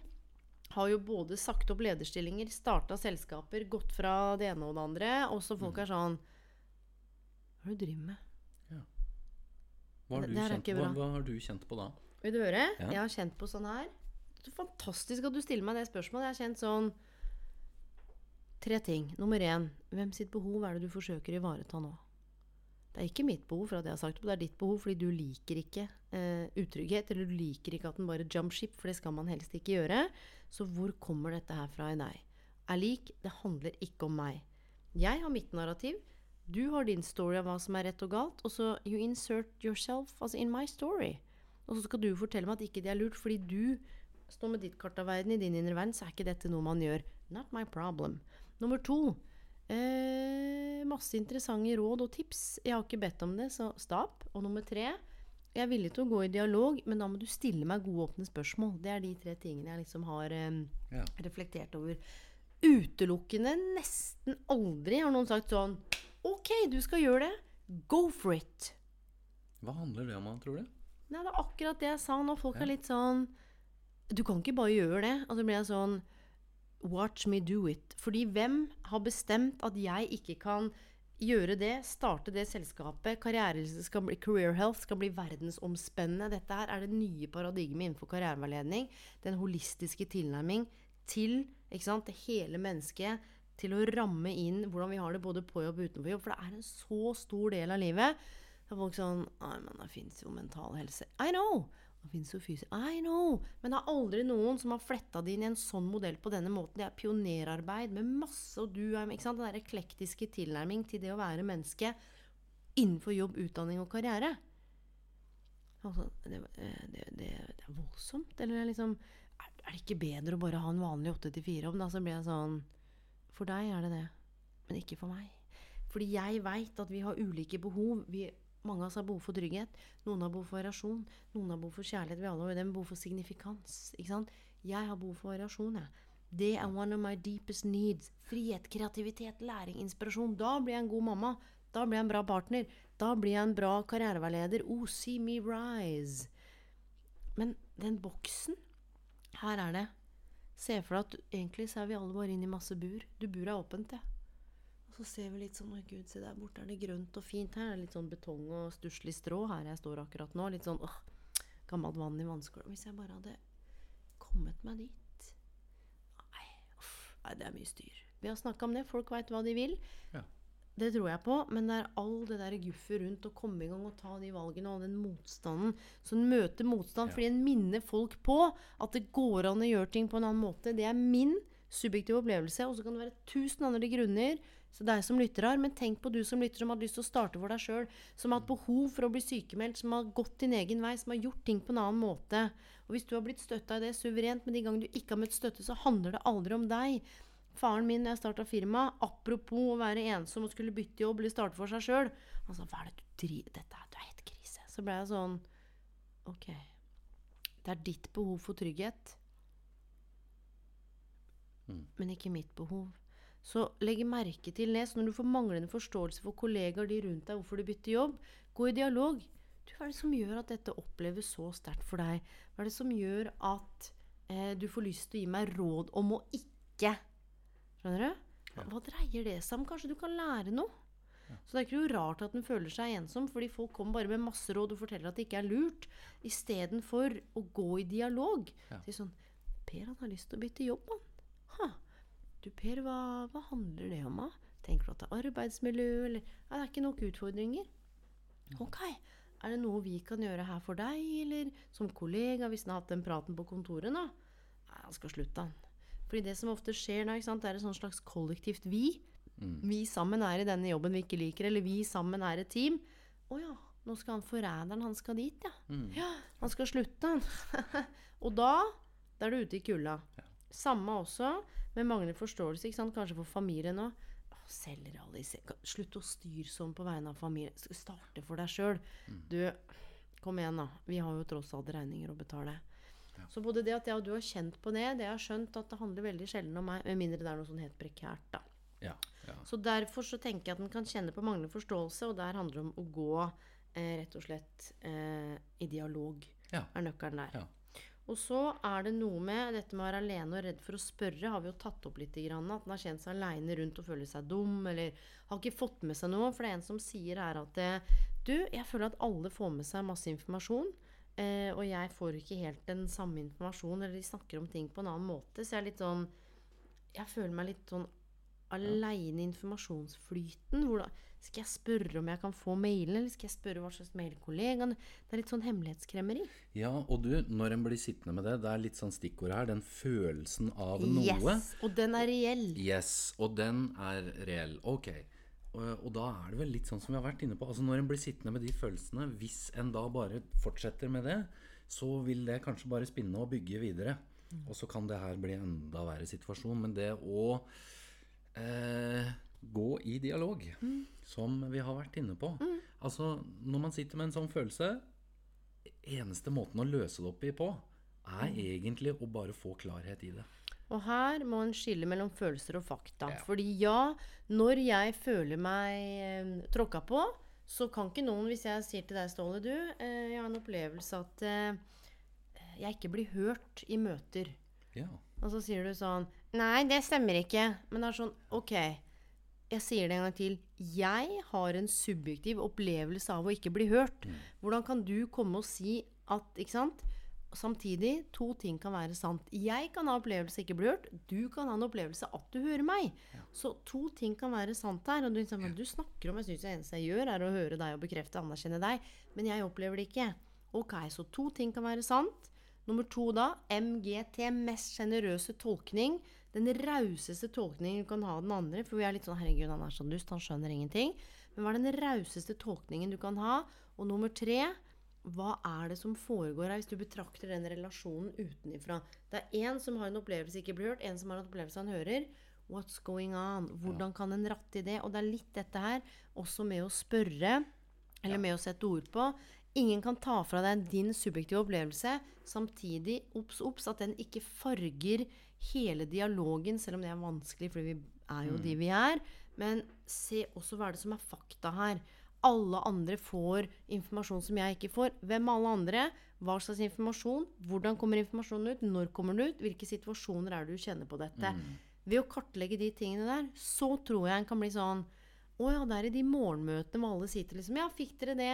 har jo både sagt opp lederstillinger, starta selskaper, gått fra det ene og det andre. Og så folk Mm. er sånn Hva er det du driver med? Hva, har Det- du det hva, hva har du kjent på da? Vil du høre? Ja. Jeg har kjent på sånn her. Er fantastisk at du stiller meg det spørsmålet. Jeg har kjent sånn Tre ting. Nummer én. Hvem sitt behov er det du forsøker å ivareta nå? Det er ikke mitt behov, for at jeg har sagt det, det er ditt behov fordi du liker ikke eh, utrygghet, eller du liker ikke at den bare jump ship, for det skal man helst ikke gjøre. Så hvor kommer dette her fra i deg? Er lik, det handler ikke om meg. Jeg har mitt narrativ. Du har din story av hva som er rett og galt. Og så you insert yourself altså in my story. Og så skal du fortelle meg at ikke det er lurt, fordi du står med ditt kart av verden i din indre verden, så er ikke dette noe man gjør. Not my problem. Nummer to. Eh, masse interessante råd og tips. Jeg har ikke bedt om det, så stop. Og nummer tre. Jeg er villig til å gå i dialog, men da må du stille meg gode, åpne spørsmål. Det er de tre tingene jeg liksom har eh, Ja. reflektert over. Utelukkende nesten aldri har noen sagt sånn Ok, du skal gjøre det. Go for it. Hva handler det om, tror du? Nei, det er akkurat det jeg sa nå. Folk Ja. er litt sånn Du kan ikke bare gjøre det. Og så blir jeg sånn Watch me do it. Fordi hvem har bestemt at jeg ikke kan gjøre det, starte det selskapet, skal bli, career health skal bli verdensomspennende. Dette her er det nye paradigmet innenfor karriereveiledning. Den holistiske tilnærming til sant, det hele mennesket. Til å ramme inn hvordan vi har det både på jobb og utenfor jobb. For det er en så stor del av livet. Da er folk sånn Nei, men det fins jo mental helse. I know! Det finnes jo fysisk I know! Men det er aldri noen som har fletta det inn i en sånn modell på denne måten. Det er pionerarbeid med masse, og du er ikke sant, Den der eklektiske tilnærming til det å være menneske innenfor jobb, utdanning og karriere. Altså, det, det, det, det er voldsomt. Eller liksom er, er det ikke bedre å bare ha en vanlig 8-4-jobb? Da så blir jeg sånn For deg er det det, men ikke for meg. Fordi jeg veit at vi har ulike behov. Vi, mange av oss har behov for trygghet. Noen har behov for variasjon. Noen har behov for kjærlighet. Vi alle har behov for signifikans. Ikke sant? Jeg har behov for variasjon. Jeg. Det er one of my deepest needs. Frihet, kreativitet, læring, inspirasjon. Da blir jeg en god mamma. Da blir jeg en bra partner. Da blir jeg en bra karriereveileder. Oh, see me rise. Men den boksen Her er det. Se for deg at egentlig så er vi alle bare inne i masse bur. Du bur er åpent, det. Så ser vi litt sånn Oi, gud, se der borte er det grønt og fint. Her er litt sånn betong og stusslig strå her jeg står akkurat nå. Litt sånn åh, gammelt vann i vannskåla. Hvis jeg bare hadde kommet meg dit Nei, uff, nei det er mye styr. Vi har snakka om det. Folk veit hva de vil. Ja. Det tror jeg på, men det er all det der guffet rundt å komme i gang og ta de valgene og den motstanden. Så en møter motstand Ja. fordi en minner folk på at det går an å gjøre ting på en annen måte. Det er min subjektive opplevelse, og så kan det være tusen andre grunner. Så deg som lytter har, men tenk på du som lytter som har lyst til å starte for deg sjøl. Som har hatt behov for å bli sykemeldt, som har gått din egen vei, som har gjort ting på en annen måte. Og hvis du har blitt støtta i det suverent, men de gangene du ikke har møtt støtte, så handler det aldri om deg. Faren min når jeg starta firma, apropos å være ensom og skulle bytte jobb eller starte for seg sjøl Han sa 'Hva er det du driver Dette er, du er helt krise'. Så ble jeg sånn Ok. Det er ditt behov for trygghet, men ikke mitt behov. Så legg merke til det. Så når du får manglende forståelse for kollegaer de rundt deg, hvorfor du bytter jobb, gå i dialog. Du, hva er det som gjør at dette oppleves så sterkt for deg? Hva er det som gjør at eh, du får lyst til å gi meg råd om å ikke Skjønner du? Hva, hva dreier det seg om? Kanskje du kan lære noe? Så det er ikke noe rart at den føler seg ensom, fordi folk kommer bare med masse råd og forteller at det ikke er lurt, istedenfor å gå i dialog. Ja. Si sånn Per, han har lyst til å bytte jobb, han. Ha. Du Per, hva, hva handler det om, da? Tenker du at det er arbeidsmiljø, eller Nei, Det er ikke nok utfordringer. Ok. Er det noe vi kan gjøre her for deg, eller som kollega, hvis han har hatt den praten på kontoret, da? Nei, han skal slutte, han. Fordi det som ofte skjer da, ikke sant, det er et slags kollektivt vi. Vi sammen er i denne jobben vi ikke liker, eller vi sammen er et team. Å ja, nå skal han forræderen, han skal dit, ja. Ja, han skal slutte, han. og da, da er du ute i kulda. Samme også med manglende forståelse, kanskje for familien òg. Slutt å styre sånn på vegne av familien. Starte for deg sjøl. Du, kom igjen, da. Vi har jo tross alt regninger å betale. Så både det at jeg og du har kjent på det, det jeg har skjønt at det handler veldig sjelden om meg, med mindre det er noe sånn helt prekært, da. Ja, ja. Så derfor så tenker jeg at en kan kjenne på manglende forståelse, og der handler det om å gå eh, rett og slett eh, i dialog. Ja. Er nøkkelen der. Og så er det noe med dette med å være alene og redd for å spørre, har vi jo tatt opp litt. At en har kjent seg aleine rundt og føler seg dum, eller har ikke fått med seg noe. For det er en som sier her at eh, du, jeg føler at alle får med seg masse informasjon. Eh, og jeg får ikke helt den samme informasjonen, eller de snakker om ting på en annen måte. Så jeg er litt sånn Jeg føler meg litt sånn aleine informasjonsflyten. Hvordan, skal jeg spørre om jeg kan få mailen, eller skal jeg spørre hva slags mail kollegaen Det er litt sånn hemmelighetskremmeri. ja, og du, når en blir sittende med det, det er litt sånn stikkord her, den følelsen av noe. Yes! Og den er reell. Yes, og den er reell. Ok. Og, og da er det vel litt sånn som vi har vært inne på. Altså Når en blir sittende med de følelsene, hvis en da bare fortsetter med det, så vil det kanskje bare spinne og bygge videre. Og så kan det her bli enda verre situasjon. Men det å eh, gå i dialog, som vi har vært inne på Altså, når man sitter med en sånn følelse Eneste måten å løse det opp i på, er egentlig å bare få klarhet i det. Og her må en skille mellom følelser og fakta. Ja. Fordi ja, når jeg føler meg eh, tråkka på, så kan ikke noen, hvis jeg sier til deg, Ståle, du, eh, jeg har en opplevelse at eh, jeg ikke blir hørt i møter. Ja. Og så sier du sånn Nei, det stemmer ikke. Men det er sånn Ok, jeg sier det en gang til. Jeg har en subjektiv opplevelse av å ikke bli hørt. Hvordan kan du komme og si at Ikke sant? Samtidig, to ting kan være sant. Jeg kan ha opplevelse ikke bli hørt. Du kan ha en opplevelse at du hører meg. Så to ting kan være sant her. Og du, liksom, du snakker om Jeg syns det eneste jeg gjør, er å høre deg og bekrefte og anerkjenne deg. Men jeg opplever det ikke. Ok, så to ting kan være sant. Nummer to da, MGT, mest sjenerøse tolkning. Den rauseste tolkningen du kan ha av den andre. For vi er litt sånn 'herregud, han er så dust, han skjønner ingenting'. Men hva er den rauseste tolkningen du kan ha? Og nummer tre, hva er det som foregår her, hvis du betrakter den relasjonen utenifra? Det er én som har en opplevelse ikke blir hørt, en som har en opplevelse han hører. What's going on? Hvordan kan en ratte i det? Og det er litt dette her, også med å spørre, eller med å sette ord på. Ingen kan ta fra deg din subjektive opplevelse, samtidig, obs, obs, at den ikke farger hele dialogen, selv om det er vanskelig, fordi vi er jo de vi er. Men se også hva er det som er fakta her. Alle andre får informasjon som jeg ikke får. Hvem er alle andre? Hva slags informasjon? Hvordan kommer informasjonen ut? Når kommer den ut? Hvilke situasjoner er det du kjenner på dette? Ved å kartlegge de tingene der, så tror jeg en kan bli sånn Å ja, det er i de morgenmøtene hvor alle sitter liksom Ja, fikk dere det?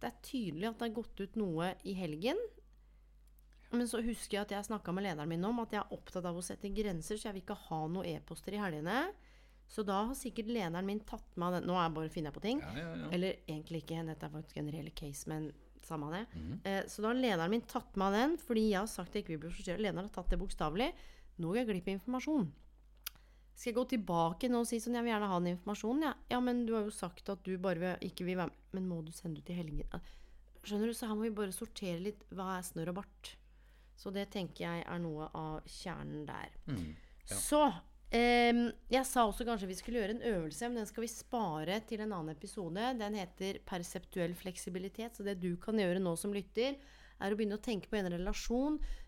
Det er tydelig at det har gått ut noe i helgen. Men så husker jeg at jeg snakka med lederen min om at jeg er opptatt av å sette grenser, så jeg vil ikke ha noen e-poster i helgene. Så da har sikkert lederen min tatt meg den Nå er jeg bare finner jeg på ting. Ja, ja, ja. Eller egentlig ikke, dette er faktisk en reell case, men samme det. eh, så da har lederen min tatt meg den, fordi jeg har sagt det ikke vil bli forstyrra. Lederen har tatt det bokstavelig. Nå går jeg glipp av informasjon. Skal jeg gå tilbake nå og si sånn, jeg vil gjerne ha den informasjonen? Ja, ja men du har jo sagt at du bare vil, ikke vil være med. Men må du sende ut i helgen? Skjønner du, så her må vi bare sortere litt. Hva er snørr og bart? Så det tenker jeg er noe av kjernen der. Så ehm, Jeg sa også kanskje vi skulle gjøre en øvelse, men den skal vi spare til en annen episode. Den heter perseptuell fleksibilitet. Så det du kan gjøre nå som lytter, er å begynne å tenke på en relasjon eh,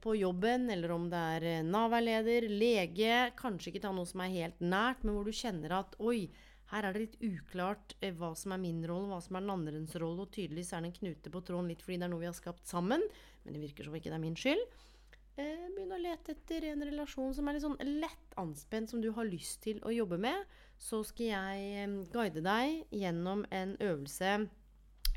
på jobben, eller om det er eh, Nav-veileder, lege, kanskje ikke ta noe som er helt nært, men hvor du kjenner at oi, her er det litt uklart eh, hva som er min rolle, hva som er den andres rolle, og tydeligvis er det en knute på tråden litt fordi det er noe vi har skapt sammen, men det virker som ikke det er min skyld. Begynn å lete etter en relasjon som er litt sånn lett anspent, som du har lyst til å jobbe med, så skal jeg eh, guide deg gjennom en øvelse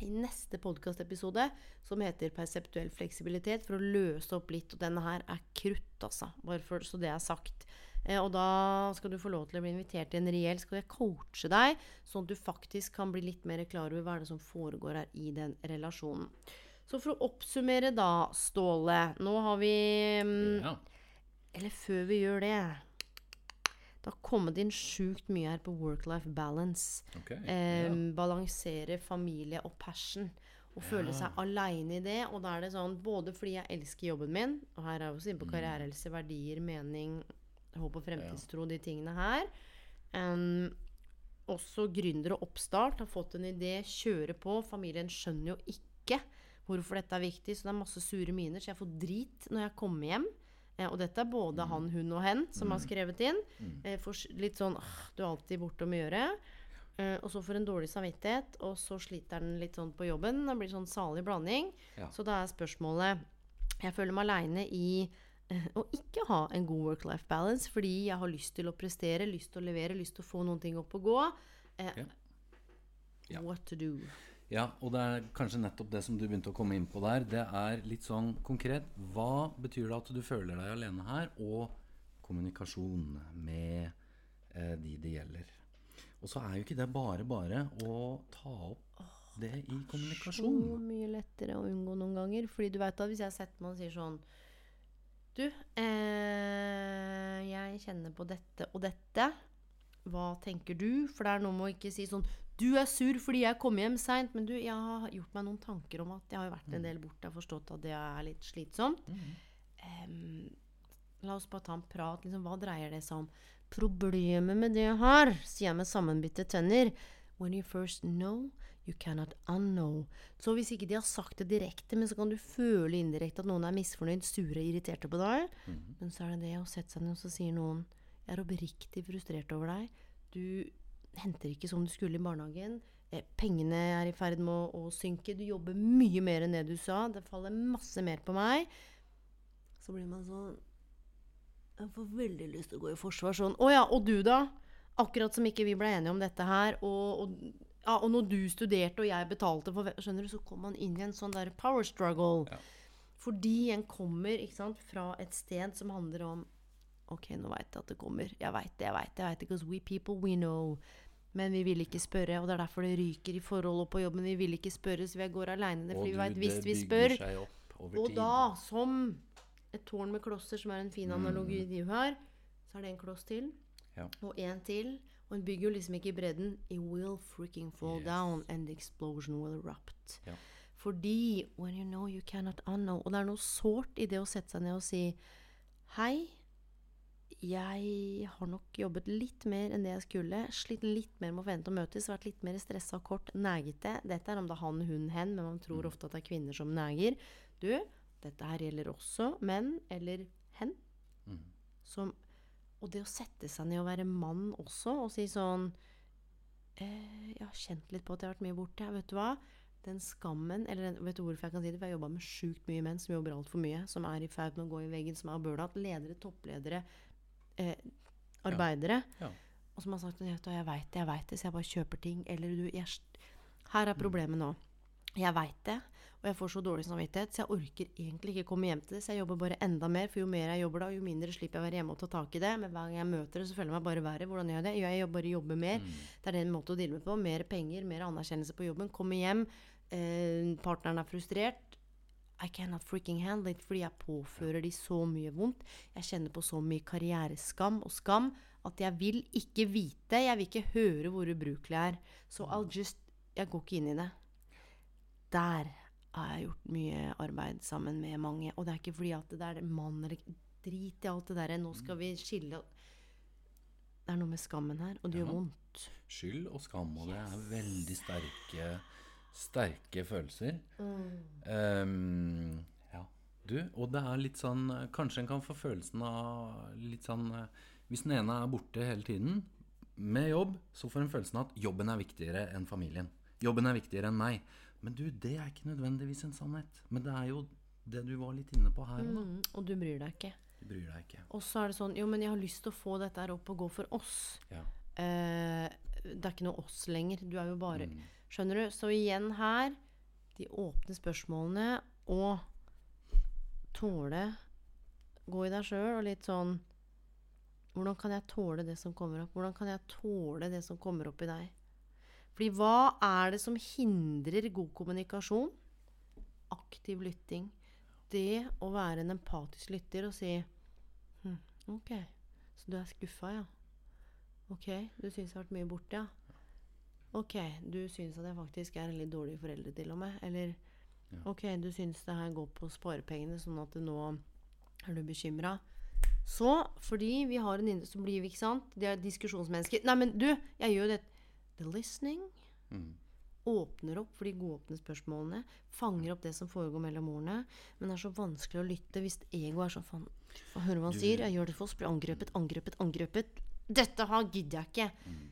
i neste podkastepisode som heter perseptuell fleksibilitet, for å løse opp litt. Og denne her er krutt, altså. Bare for, så det er sagt. Eh, og da skal du få lov til å bli invitert til en reell Skal jeg coache deg, sånn at du faktisk kan bli litt mer klar over hva er det som foregår her i den relasjonen. Så for å oppsummere da, Ståle Nå har vi mm, Ja. Eller før vi gjør det Det har kommet inn sjukt mye her på work-life balance. Okay, Eh, Balansere familie og passion. Og føle seg aleine i det. Og da er det sånn både fordi jeg elsker jobben min, og her er jeg også inne på karrierehelse, verdier, mening, håp og fremtidstro, de tingene her. Um, også gründer og oppstart har fått en idé, kjøre på. Familien skjønner jo ikke hvorfor dette er viktig, så det er masse sure miner. Så jeg får drit når jeg kommer hjem. Eh, og dette er både han, hun og hen som har skrevet inn. Eh, for litt sånn «Åh, Du er alltid borte om å gjøre. Eh, og så får en dårlig samvittighet, og så sliter den litt sånn på jobben. Det blir sånn salig blanding. Ja. Så da er spørsmålet Jeg føler meg aleine i eh, å ikke ha en god work-life balance fordi jeg har lyst til å prestere, lyst til å levere, lyst til å få noen ting opp og gå. Eh, Ja. Ja. What to do? Ja, og det er kanskje nettopp det som du begynte å komme inn på der. Det er litt sånn konkret. Hva betyr det at du føler deg alene her? Og kommunikasjon med eh, de det gjelder. Og så er jo ikke det bare bare å ta opp det i kommunikasjon. Så mye lettere å unngå noen ganger. Fordi du vet at hvis jeg setter meg og sier sånn Du, eh, jeg kjenner på dette og dette. Hva tenker du? For det er noe med å ikke si sånn Du er sur fordi jeg kom hjem seint. Men du, jeg har gjort meg noen tanker om at jeg har vært en del borte. Jeg har forstått at det er litt slitsomt. Em, la oss bare ta en prat. Liksom, hva dreier det seg om? Problemet med det jeg har, sier jeg med sammenbitte tenner. When you first know, you cannot unknow. Så hvis ikke de har sagt det direkte, men så kan du føle indirekte at noen er misfornøyd, sure, irriterte på deg. Men så er det det å sette seg ned, og så sier noen Jeg er oppriktig frustrert over deg. Du henter ikke som du skulle i barnehagen. Eh, pengene er i ferd med å, å synke. Du jobber mye mer enn det du sa. Det faller masse mer på meg. Så blir man sånn Jeg får veldig lyst til å gå i forsvar sånn. Å ja, og du, da? Akkurat som ikke vi ble enige om dette her. Og, og, ja, og når du studerte og jeg betalte for Skjønner du, så kom man inn i en sånn der power struggle. Ja. Fordi en kommer ikke sant, fra et sted som handler om Ok, nå veit jeg at det kommer. Jeg veit det, jeg veit det. jeg vet Because we people, we know. Men vi vil ikke spørre, og det er derfor det ryker i forhold og på jobben. Vi vil ikke spørre, så vi går aleine. Fordi vi veit hvis vi spør Og da, som et tårn med klosser, som er en fin analogi Mm. du har, så er det en kloss til, Ja. og en til. Og en bygger jo liksom ikke i bredden. It will freaking fall Yes. down, and the explosion will erupt. Ja. Fordi when you know you cannot unknow Og det er noe sårt i det å sette seg ned og si Hei, jeg har nok jobbet litt mer enn det jeg skulle. Slitt litt mer med å forvente å møtes. Vært litt mer stressa, kort, negete. Dette er om det er han, hun, hen, men man tror ofte at det er kvinner som neger. Du, dette her gjelder også menn eller hen. Som, og det å sette seg ned og være mann også, og si sånn eh, Jeg har kjent litt på at jeg har vært mye borte. Vet du hva? Den skammen eller den, Vet du hvorfor jeg kan si det? For jeg har jobba med sjukt mye menn som jobber altfor mye. Som er i ferd med å gå i veggen, som er burnout. Ledere, toppledere, eh, arbeidere. Ja. Og som har sagt at jeg veit det, jeg veit det, så jeg bare kjøper ting. Eller du jeg, Her er problemet nå. Jeg veit det, og jeg får så dårlig samvittighet, så jeg orker egentlig ikke komme hjem til det. Så jeg jobber bare enda mer, for jo mer jeg jobber da, jo mindre slipper jeg å være hjemme og ta tak i det. Men hver gang jeg møter det, så føler jeg meg bare verre. Hvordan gjør jeg det? Jo, jeg bare jobber mer. Det er den måten å deale med på. Mer penger, mer anerkjennelse på jobben. Komme hjem, eh, partneren er frustrert. I cannot freaking handle it, fordi jeg påfører de så mye vondt. Jeg kjenner på så mye karriereskam og skam at jeg vil ikke vite, jeg vil ikke høre hvor ubrukelig jeg er. Så I'll just Jeg går ikke inn i det. Der har jeg gjort mye arbeid sammen med mange. Og det er ikke fordi at det er mann eller Drit i alt det derre. Nå skal vi skille Det er noe med skammen her, og det gjør vondt. Skyld og skam, og det er veldig sterke, sterke følelser. Ehm, ja. Du, og det er litt sånn Kanskje en kan få følelsen av litt sånn eh, Hvis den ene er borte hele tiden med jobb, så får en følelsen av at jobben er viktigere enn familien. Jobben er viktigere enn meg. Men du, det er ikke nødvendigvis en sannhet. Men det er jo det du var litt inne på her. Mm, og du bryr deg ikke. Du bryr deg ikke. Og så er det sånn Jo, men jeg har lyst til å få dette her opp og gå for oss. Ja. Eh, det er ikke noe oss lenger. Du er jo bare Mm. Skjønner du? Så igjen her de åpne spørsmålene og tåle Gå i deg sjøl og litt sånn Hvordan kan jeg tåle det som kommer opp? Hvordan kan jeg tåle det som kommer opp i deg? Fordi hva er det som hindrer god kommunikasjon? Aktiv lytting. Det å være en empatisk lytter og si hm, Ok, så du er skuffa, ja. Ok, du syns jeg har vært mye borte, ja. Ok, du syns at jeg faktisk er en litt dårlig forelder til og med. Eller Ja. ok, du syns det her går på sparepengene, sånn at nå er du bekymra. Så, fordi vi har en indre, så blir vi, ikke sant De er diskusjonsmennesker. Nei, men du, jeg gjør det The listening Mm. åpner opp for de godåpne spørsmålene. Fanger opp det som foregår mellom ordene. Men det er så vanskelig å lytte hvis egoet er sånn Faen, få høre hva han sier. Jeg gjør det for oss. Blir angrepet, angrepet, angrepet. Dette her gidder jeg ikke. Mm.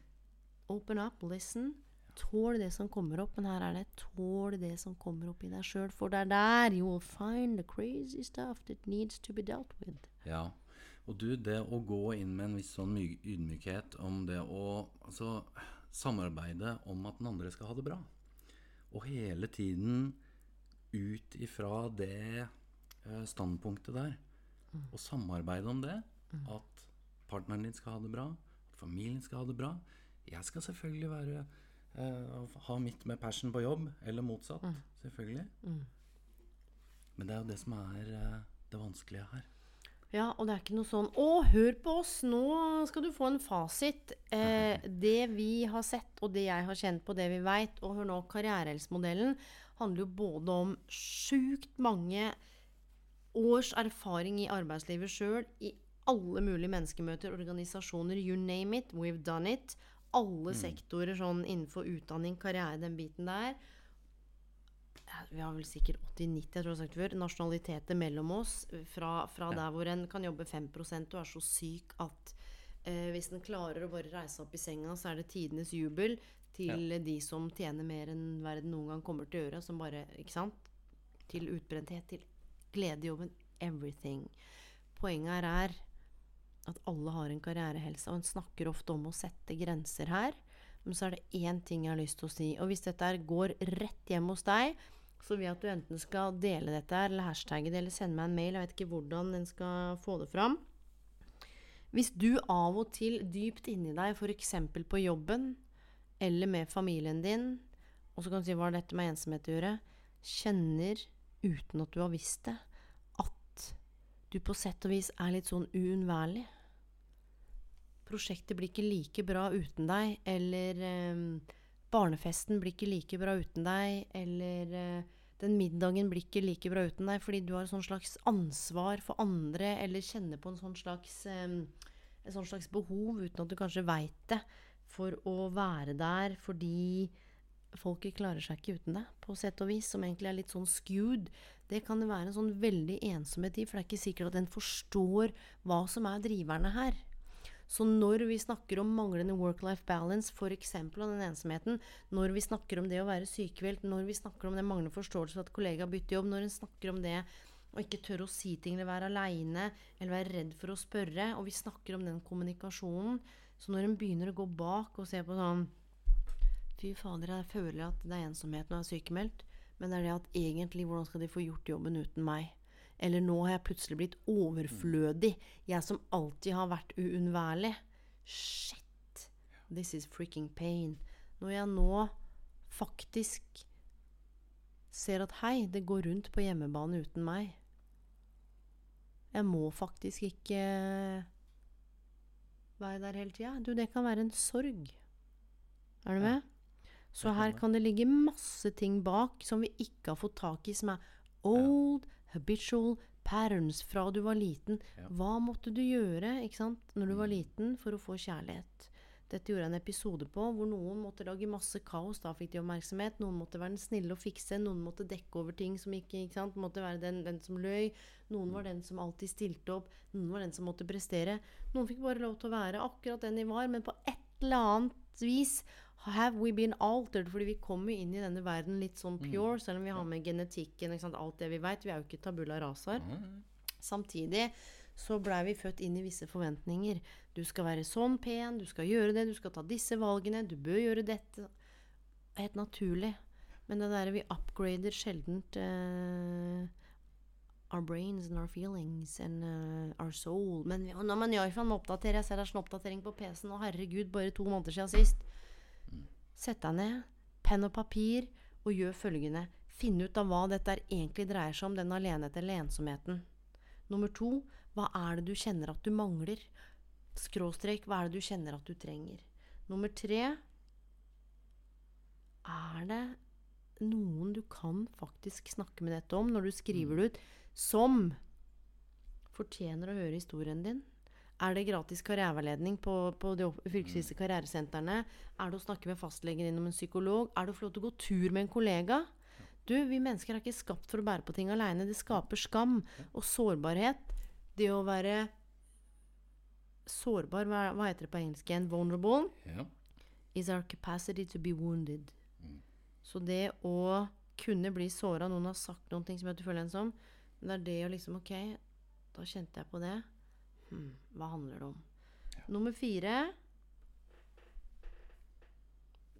Open up, listen. Tål det som kommer opp. Men her er det tål det som kommer opp i deg sjøl. For det er der you will find the crazy stuff that needs to be dealt with. Ja. Og du, det å gå inn med en viss sånn my- ydmykhet om det å altså, samarbeide om at den andre skal ha det bra. Og hele tiden ut ifra det eh, standpunktet der. Og samarbeide om det. At partneren din skal ha det bra. At familien skal ha det bra. Jeg skal selvfølgelig være uh, ha mitt med passion på jobb. Eller motsatt. Selvfølgelig. Men det er jo det som er uh, det vanskelige her. Ja, og det er ikke noe sånn 'Å, hør på oss, nå skal du få en fasit'. Eh, det vi har sett, og det jeg har kjent på, det vi veit, og hør nå, karrierehelsemodellen handler jo både om sjukt mange års erfaring i arbeidslivet sjøl, i alle mulige menneskemøter, organisasjoner, you name it, we've done it. Alle sektorer sånn innenfor utdanning, karriere, den biten der vi har vel sikkert 80-90 jeg tror jeg har sagt før, nasjonaliteter mellom oss. Fra, fra der hvor en kan jobbe 5% og er så syk at eh, hvis en klarer å bare reise opp i senga, så er det tidenes jubel til de som tjener mer enn verden noen gang kommer til å gjøre. Som bare, ikke sant? Til utbrenthet, til glede i jobben. Everything. Poenget her er at alle har en karrierehelse, og en snakker ofte om å sette grenser her. Men så er det én ting jeg har lyst til å si. Og hvis dette her går rett hjem hos deg, så vil jeg at du enten skal dele dette her, eller hashtagge det, eller sende meg en mail. Jeg vet ikke hvordan den skal få det fram. Hvis du av og til dypt inni deg, f.eks. på jobben, eller med familien din, og så kan du si hva har dette med ensomhet å gjøre, kjenner, uten at du har visst det, at du på sett og vis er litt sånn uunnværlig prosjektet blir ikke like bra uten deg, eller eh, barnefesten blir ikke like bra uten deg, eller eh, den middagen blir ikke like bra uten deg fordi du har et sånn slags ansvar for andre, eller kjenner på en sånn slags, eh, sånn slags behov uten at du kanskje veit det, for å være der fordi folket klarer seg ikke uten deg, på sett og vis, som egentlig er litt sånn skewed. Det kan være en sånn veldig ensomhet i, for det er ikke sikkert at en forstår hva som er driverne her. Så når vi snakker om manglende work-life balance, f.eks. av den ensomheten, når vi snakker om det å være sykemeldt, når vi snakker om den manglende forståelse for at kollegaer bytter jobb, når en snakker om det og ikke tør å si ting eller være aleine, eller være redd for å spørre, og vi snakker om den kommunikasjonen, så når en begynner å gå bak og se på sånn Fy fader, jeg føler at det er ensomhet når jeg er sykemeldt, men det er det at egentlig, hvordan skal de få gjort jobben uten meg? Eller nå har jeg plutselig blitt overflødig. Jeg som alltid har vært uunnværlig. Shit. This is freaking pain. Når jeg nå faktisk ser at hei, det går rundt på hjemmebane uten meg. Jeg må faktisk ikke være der hele tida. Du, det kan være en sorg. Er du med? Så her kan det ligge masse ting bak som vi ikke har fått tak i, som er old, habitual patterns fra du var liten. Hva måtte du gjøre ikke sant, når du var Mm. liten for å få kjærlighet? Dette gjorde jeg en episode på hvor noen måtte lage masse kaos. Da fikk de oppmerksomhet. Noen måtte være den snille og fikse. Noen måtte dekke over ting som ikke, ikke sant? Måtte være den, den som løy. Noen var den som alltid stilte opp. Noen var den som måtte prestere. Noen fikk bare lov til å være akkurat den de var, men på et eller annet vis Have we been altered? Fordi vi kommer inn i denne verden litt sånn pure, selv om vi har med genetikken, ikke alt det vi veit. Vi er jo ikke tabula raser. Samtidig så blei vi født inn i visse forventninger. Du skal være sånn pen, du skal gjøre det, du skal ta disse valgene, du bør gjøre dette. Helt naturlig. Men det derre vi upgrader sjeldent uh, our brains and our feelings and uh, our soul. Men ja, men ja, jeg man oppdaterer Jeg ser det er sånn oppdatering på PC-en, og herregud, bare to måneder siden sist. Sett deg ned, penn og papir, og gjør følgende. Finn ut av hva dette egentlig dreier seg om, den alenhet eller ensomheten. Nummer to, hva er det du kjenner at du mangler? Skråstrek, hva er det du kjenner at du trenger? Nummer tre, er det noen du kan faktisk snakke med dette om når du skriver det ut, som fortjener å høre historien din? Er det gratis karriereveiledning på, på de fylkesvise karrieresentrene? Er det å snakke med fastlegen innom om en psykolog? Er det å få lov til å gå tur med en kollega? Du, vi mennesker er ikke skapt for å bære på ting aleine. Det skaper skam og sårbarhet. Det å være sårbar, hva, hva heter det på engelsk igjen? Vulnerable Ja. is our capacity to be wounded. Så det å kunne bli såra Noen har sagt noen ting som gjør at du føler ensom. Men det er det å liksom Ok, da kjente jeg på det. Hm, hva handler det om? Nummer fire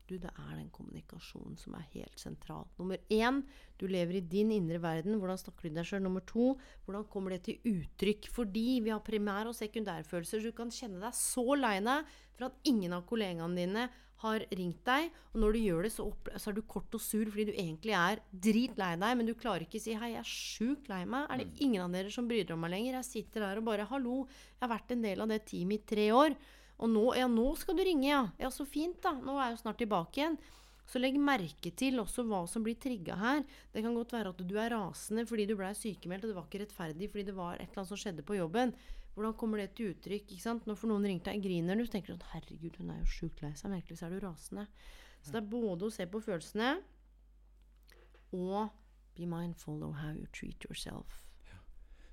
Du, det er den kommunikasjonen som er helt sentral. Nummer én, du lever i din indre verden. Hvordan snakker du deg sjøl? Nummer to, hvordan kommer det til uttrykk? Fordi vi har primær- og sekundærfølelser, så du kan kjenne deg så lei deg for at ingen av kollegaene dine har ringt deg. Og når du gjør det, så, så er du kort og sur fordi du egentlig er dritlei deg, men du klarer ikke å si 'hei, jeg er sjukt lei meg'. Er det ingen av dere som bryr dere om meg lenger? Jeg sitter der og bare 'hallo, jeg har vært en del av det teamet i tre år'. Og nå, ja, nå skal du ringe, ja. Ja, så fint, da. Nå er jeg jo snart tilbake igjen. Så legg merke til også hva som blir trigga her. Det kan godt være at du er rasende fordi du blei sykemeldt, og det var ikke rettferdig fordi det var et eller annet som skjedde på jobben. Hvordan kommer det til uttrykk? ikke sant? Når for noen ringte deg, griner du, så tenker du sånn Herregud, hun er jo sjukt lei seg. Merkelig så er du rasende. Så det er både å se på følelsene og be mindful of how you treat yourself.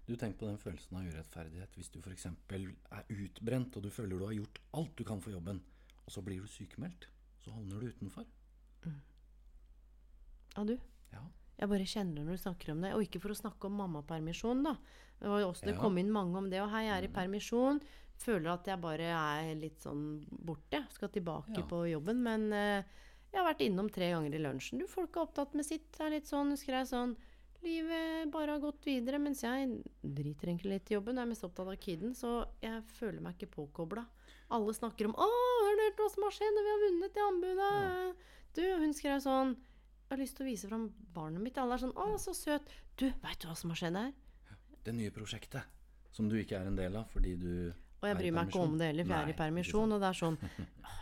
Du tenker på den følelsen av urettferdighet hvis du f.eks. er utbrent og du føler du har gjort alt du kan for jobben, og så blir du sykemeldt. Så havner du utenfor. Ja, du? Ja. Jeg bare kjenner når du snakker om det. Og ikke for å snakke om mammapermisjon, da. Det var også det Ja. kom inn mange om det. Og hei, jeg er i permisjon. Føler at jeg bare er litt sånn borte. Skal tilbake Ja. på jobben. Men uh, jeg har vært innom tre ganger i lunsjen. Du, folk er opptatt med sitt. Det er litt sånn, jeg sånn Livet bare har gått videre, mens jeg driter egentlig litt i jobben. Jeg er mest opptatt av kiden, så jeg føler meg ikke påkobla. Alle snakker om 'Å, har du hørt hva som har skjedd? Vi har vunnet det anbudet.' Du, hun skrev sånn har lyst til å vise fram barnet mitt.' Alle er sånn 'Å, så søt'. Du, veit du hva som har skjedd her? Det nye prosjektet som du ikke er en del av fordi du Og jeg bryr meg ikke om det heller, for jeg er i permisjon. Og det er sånn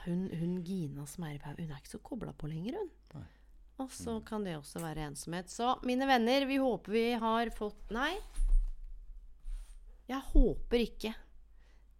Hun, hun Gina som er i permisjon, hun er ikke så kobla på lenger, hun. Nei. Og så kan det også være ensomhet. Så mine venner, vi håper vi har fått Nei. Jeg håper ikke.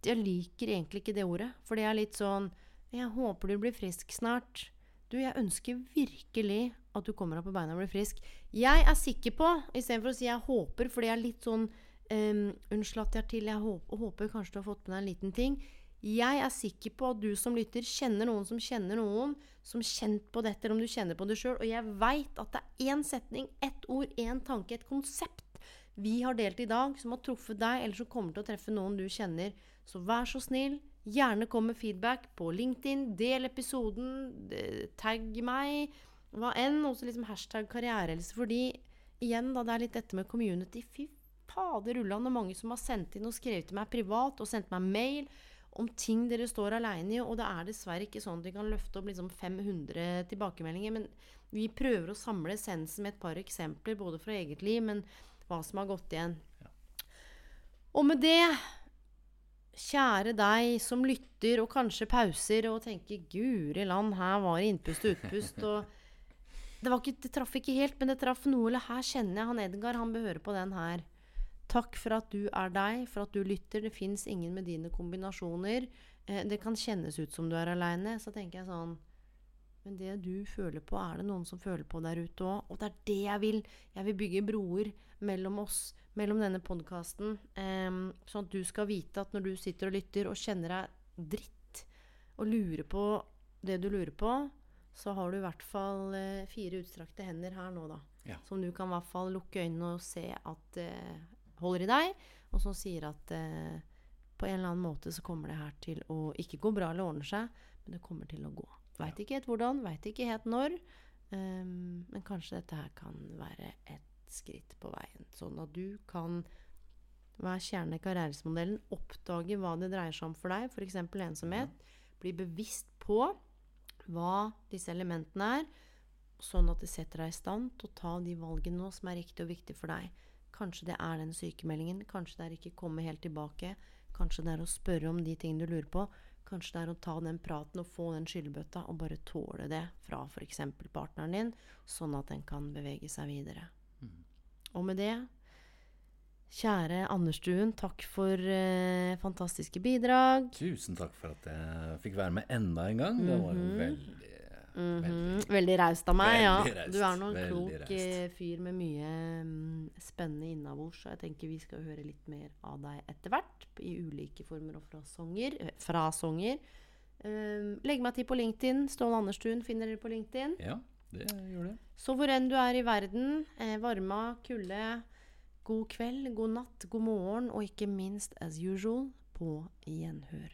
Jeg liker egentlig ikke det ordet. For det er litt sånn Jeg håper du blir frisk snart. Du, jeg ønsker virkelig at du kommer deg på beina og blir frisk. Jeg er sikker på, istedenfor å si jeg håper, fordi jeg er litt sånn um, Unnskyld at jeg til. Jeg håper, håper kanskje du har fått med deg en liten ting. Jeg er sikker på at du som lytter, kjenner noen som kjenner noen som kjent på dette, eller om du kjenner på det sjøl. Og jeg veit at det er én setning, ett ord, én tanke, et konsept vi har delt i dag, som har truffet deg, eller som kommer til å treffe noen du kjenner. Så vær så snill, gjerne kom med feedback på LinkedIn. Del episoden. Tagg meg. Hva enn. Også liksom hashtag karrierehelse. Fordi igjen, da, det er litt dette med community. Fy fader ullan, og mange som har sendt inn og skrevet til meg privat og sendt meg mail om ting dere står aleine i, og det er dessverre ikke sånn at vi kan løfte opp liksom 500 tilbakemeldinger, men vi prøver å samle essensen med et par eksempler, både fra eget liv, men hva som har gått igjen. Og med det, kjære deg som lytter og kanskje pauser og tenker 'Guri land, her var det innpust og utpust', og det, var ikke, det traff ikke helt, men det traff noe. Eller her kjenner jeg han Edgar, han bør høre på den her. Takk for at du er deg, for at du lytter. Det fins ingen med dine kombinasjoner. Eh, det kan kjennes ut som du er aleine. Så tenker jeg sånn Men det du føler på, er det noen som føler på der ute òg. Og det er det jeg vil. Jeg vil bygge broer mellom oss, mellom denne podkasten. Um, sånn at du skal vite at når du sitter og lytter og kjenner deg dritt, og lurer på det du lurer på, så har du i hvert fall uh, fire utstrakte hender her nå, da. Ja. Som du kan i hvert fall lukke øynene og se at uh, holder i deg, og som sier at uh, på en eller annen måte så kommer det her til å ikke gå bra eller ordne seg, men det kommer til å gå. Veit ikke helt hvordan, veit ikke helt når, Um, men kanskje dette her kan være et skritt på veien. Sånn at du kan være kjernen i karrieresmodellen, oppdage hva det dreier seg om for deg, f.eks. ensomhet. Bli bevisst på hva disse elementene er, sånn at det setter deg i stand til å ta de valgene nå som er riktig og viktig for deg. Kanskje det er den sykemeldingen, kanskje det er ikke komme helt tilbake, kanskje det er å spørre om de tingene du lurer på, kanskje det er å ta den praten og få den skyllebøtta og bare tåle det fra f.eks. partneren din, sånn at den kan bevege seg videre. Og med det Kjære Anderstuen, takk for eh, fantastiske bidrag. Tusen takk for at jeg fikk være med enda en gang. Det var veldig, veldig Mhm. Veldig raust av meg, ja. Veldig Du er nå en veldig klok eh, fyr med mye mm, spennende innabords, så jeg tenker vi skal høre litt mer av deg etter hvert. I ulike former og frasonger. eh, frasonger. Um, legg meg til på LinkedIn. Ståle Anderstuen finner dere på LinkedIn. Ja, det gjør det. Så hvor enn du er i verden, eh, varma, kulde, god kveld, god natt, god morgen, og ikke minst as usual på gjenhør.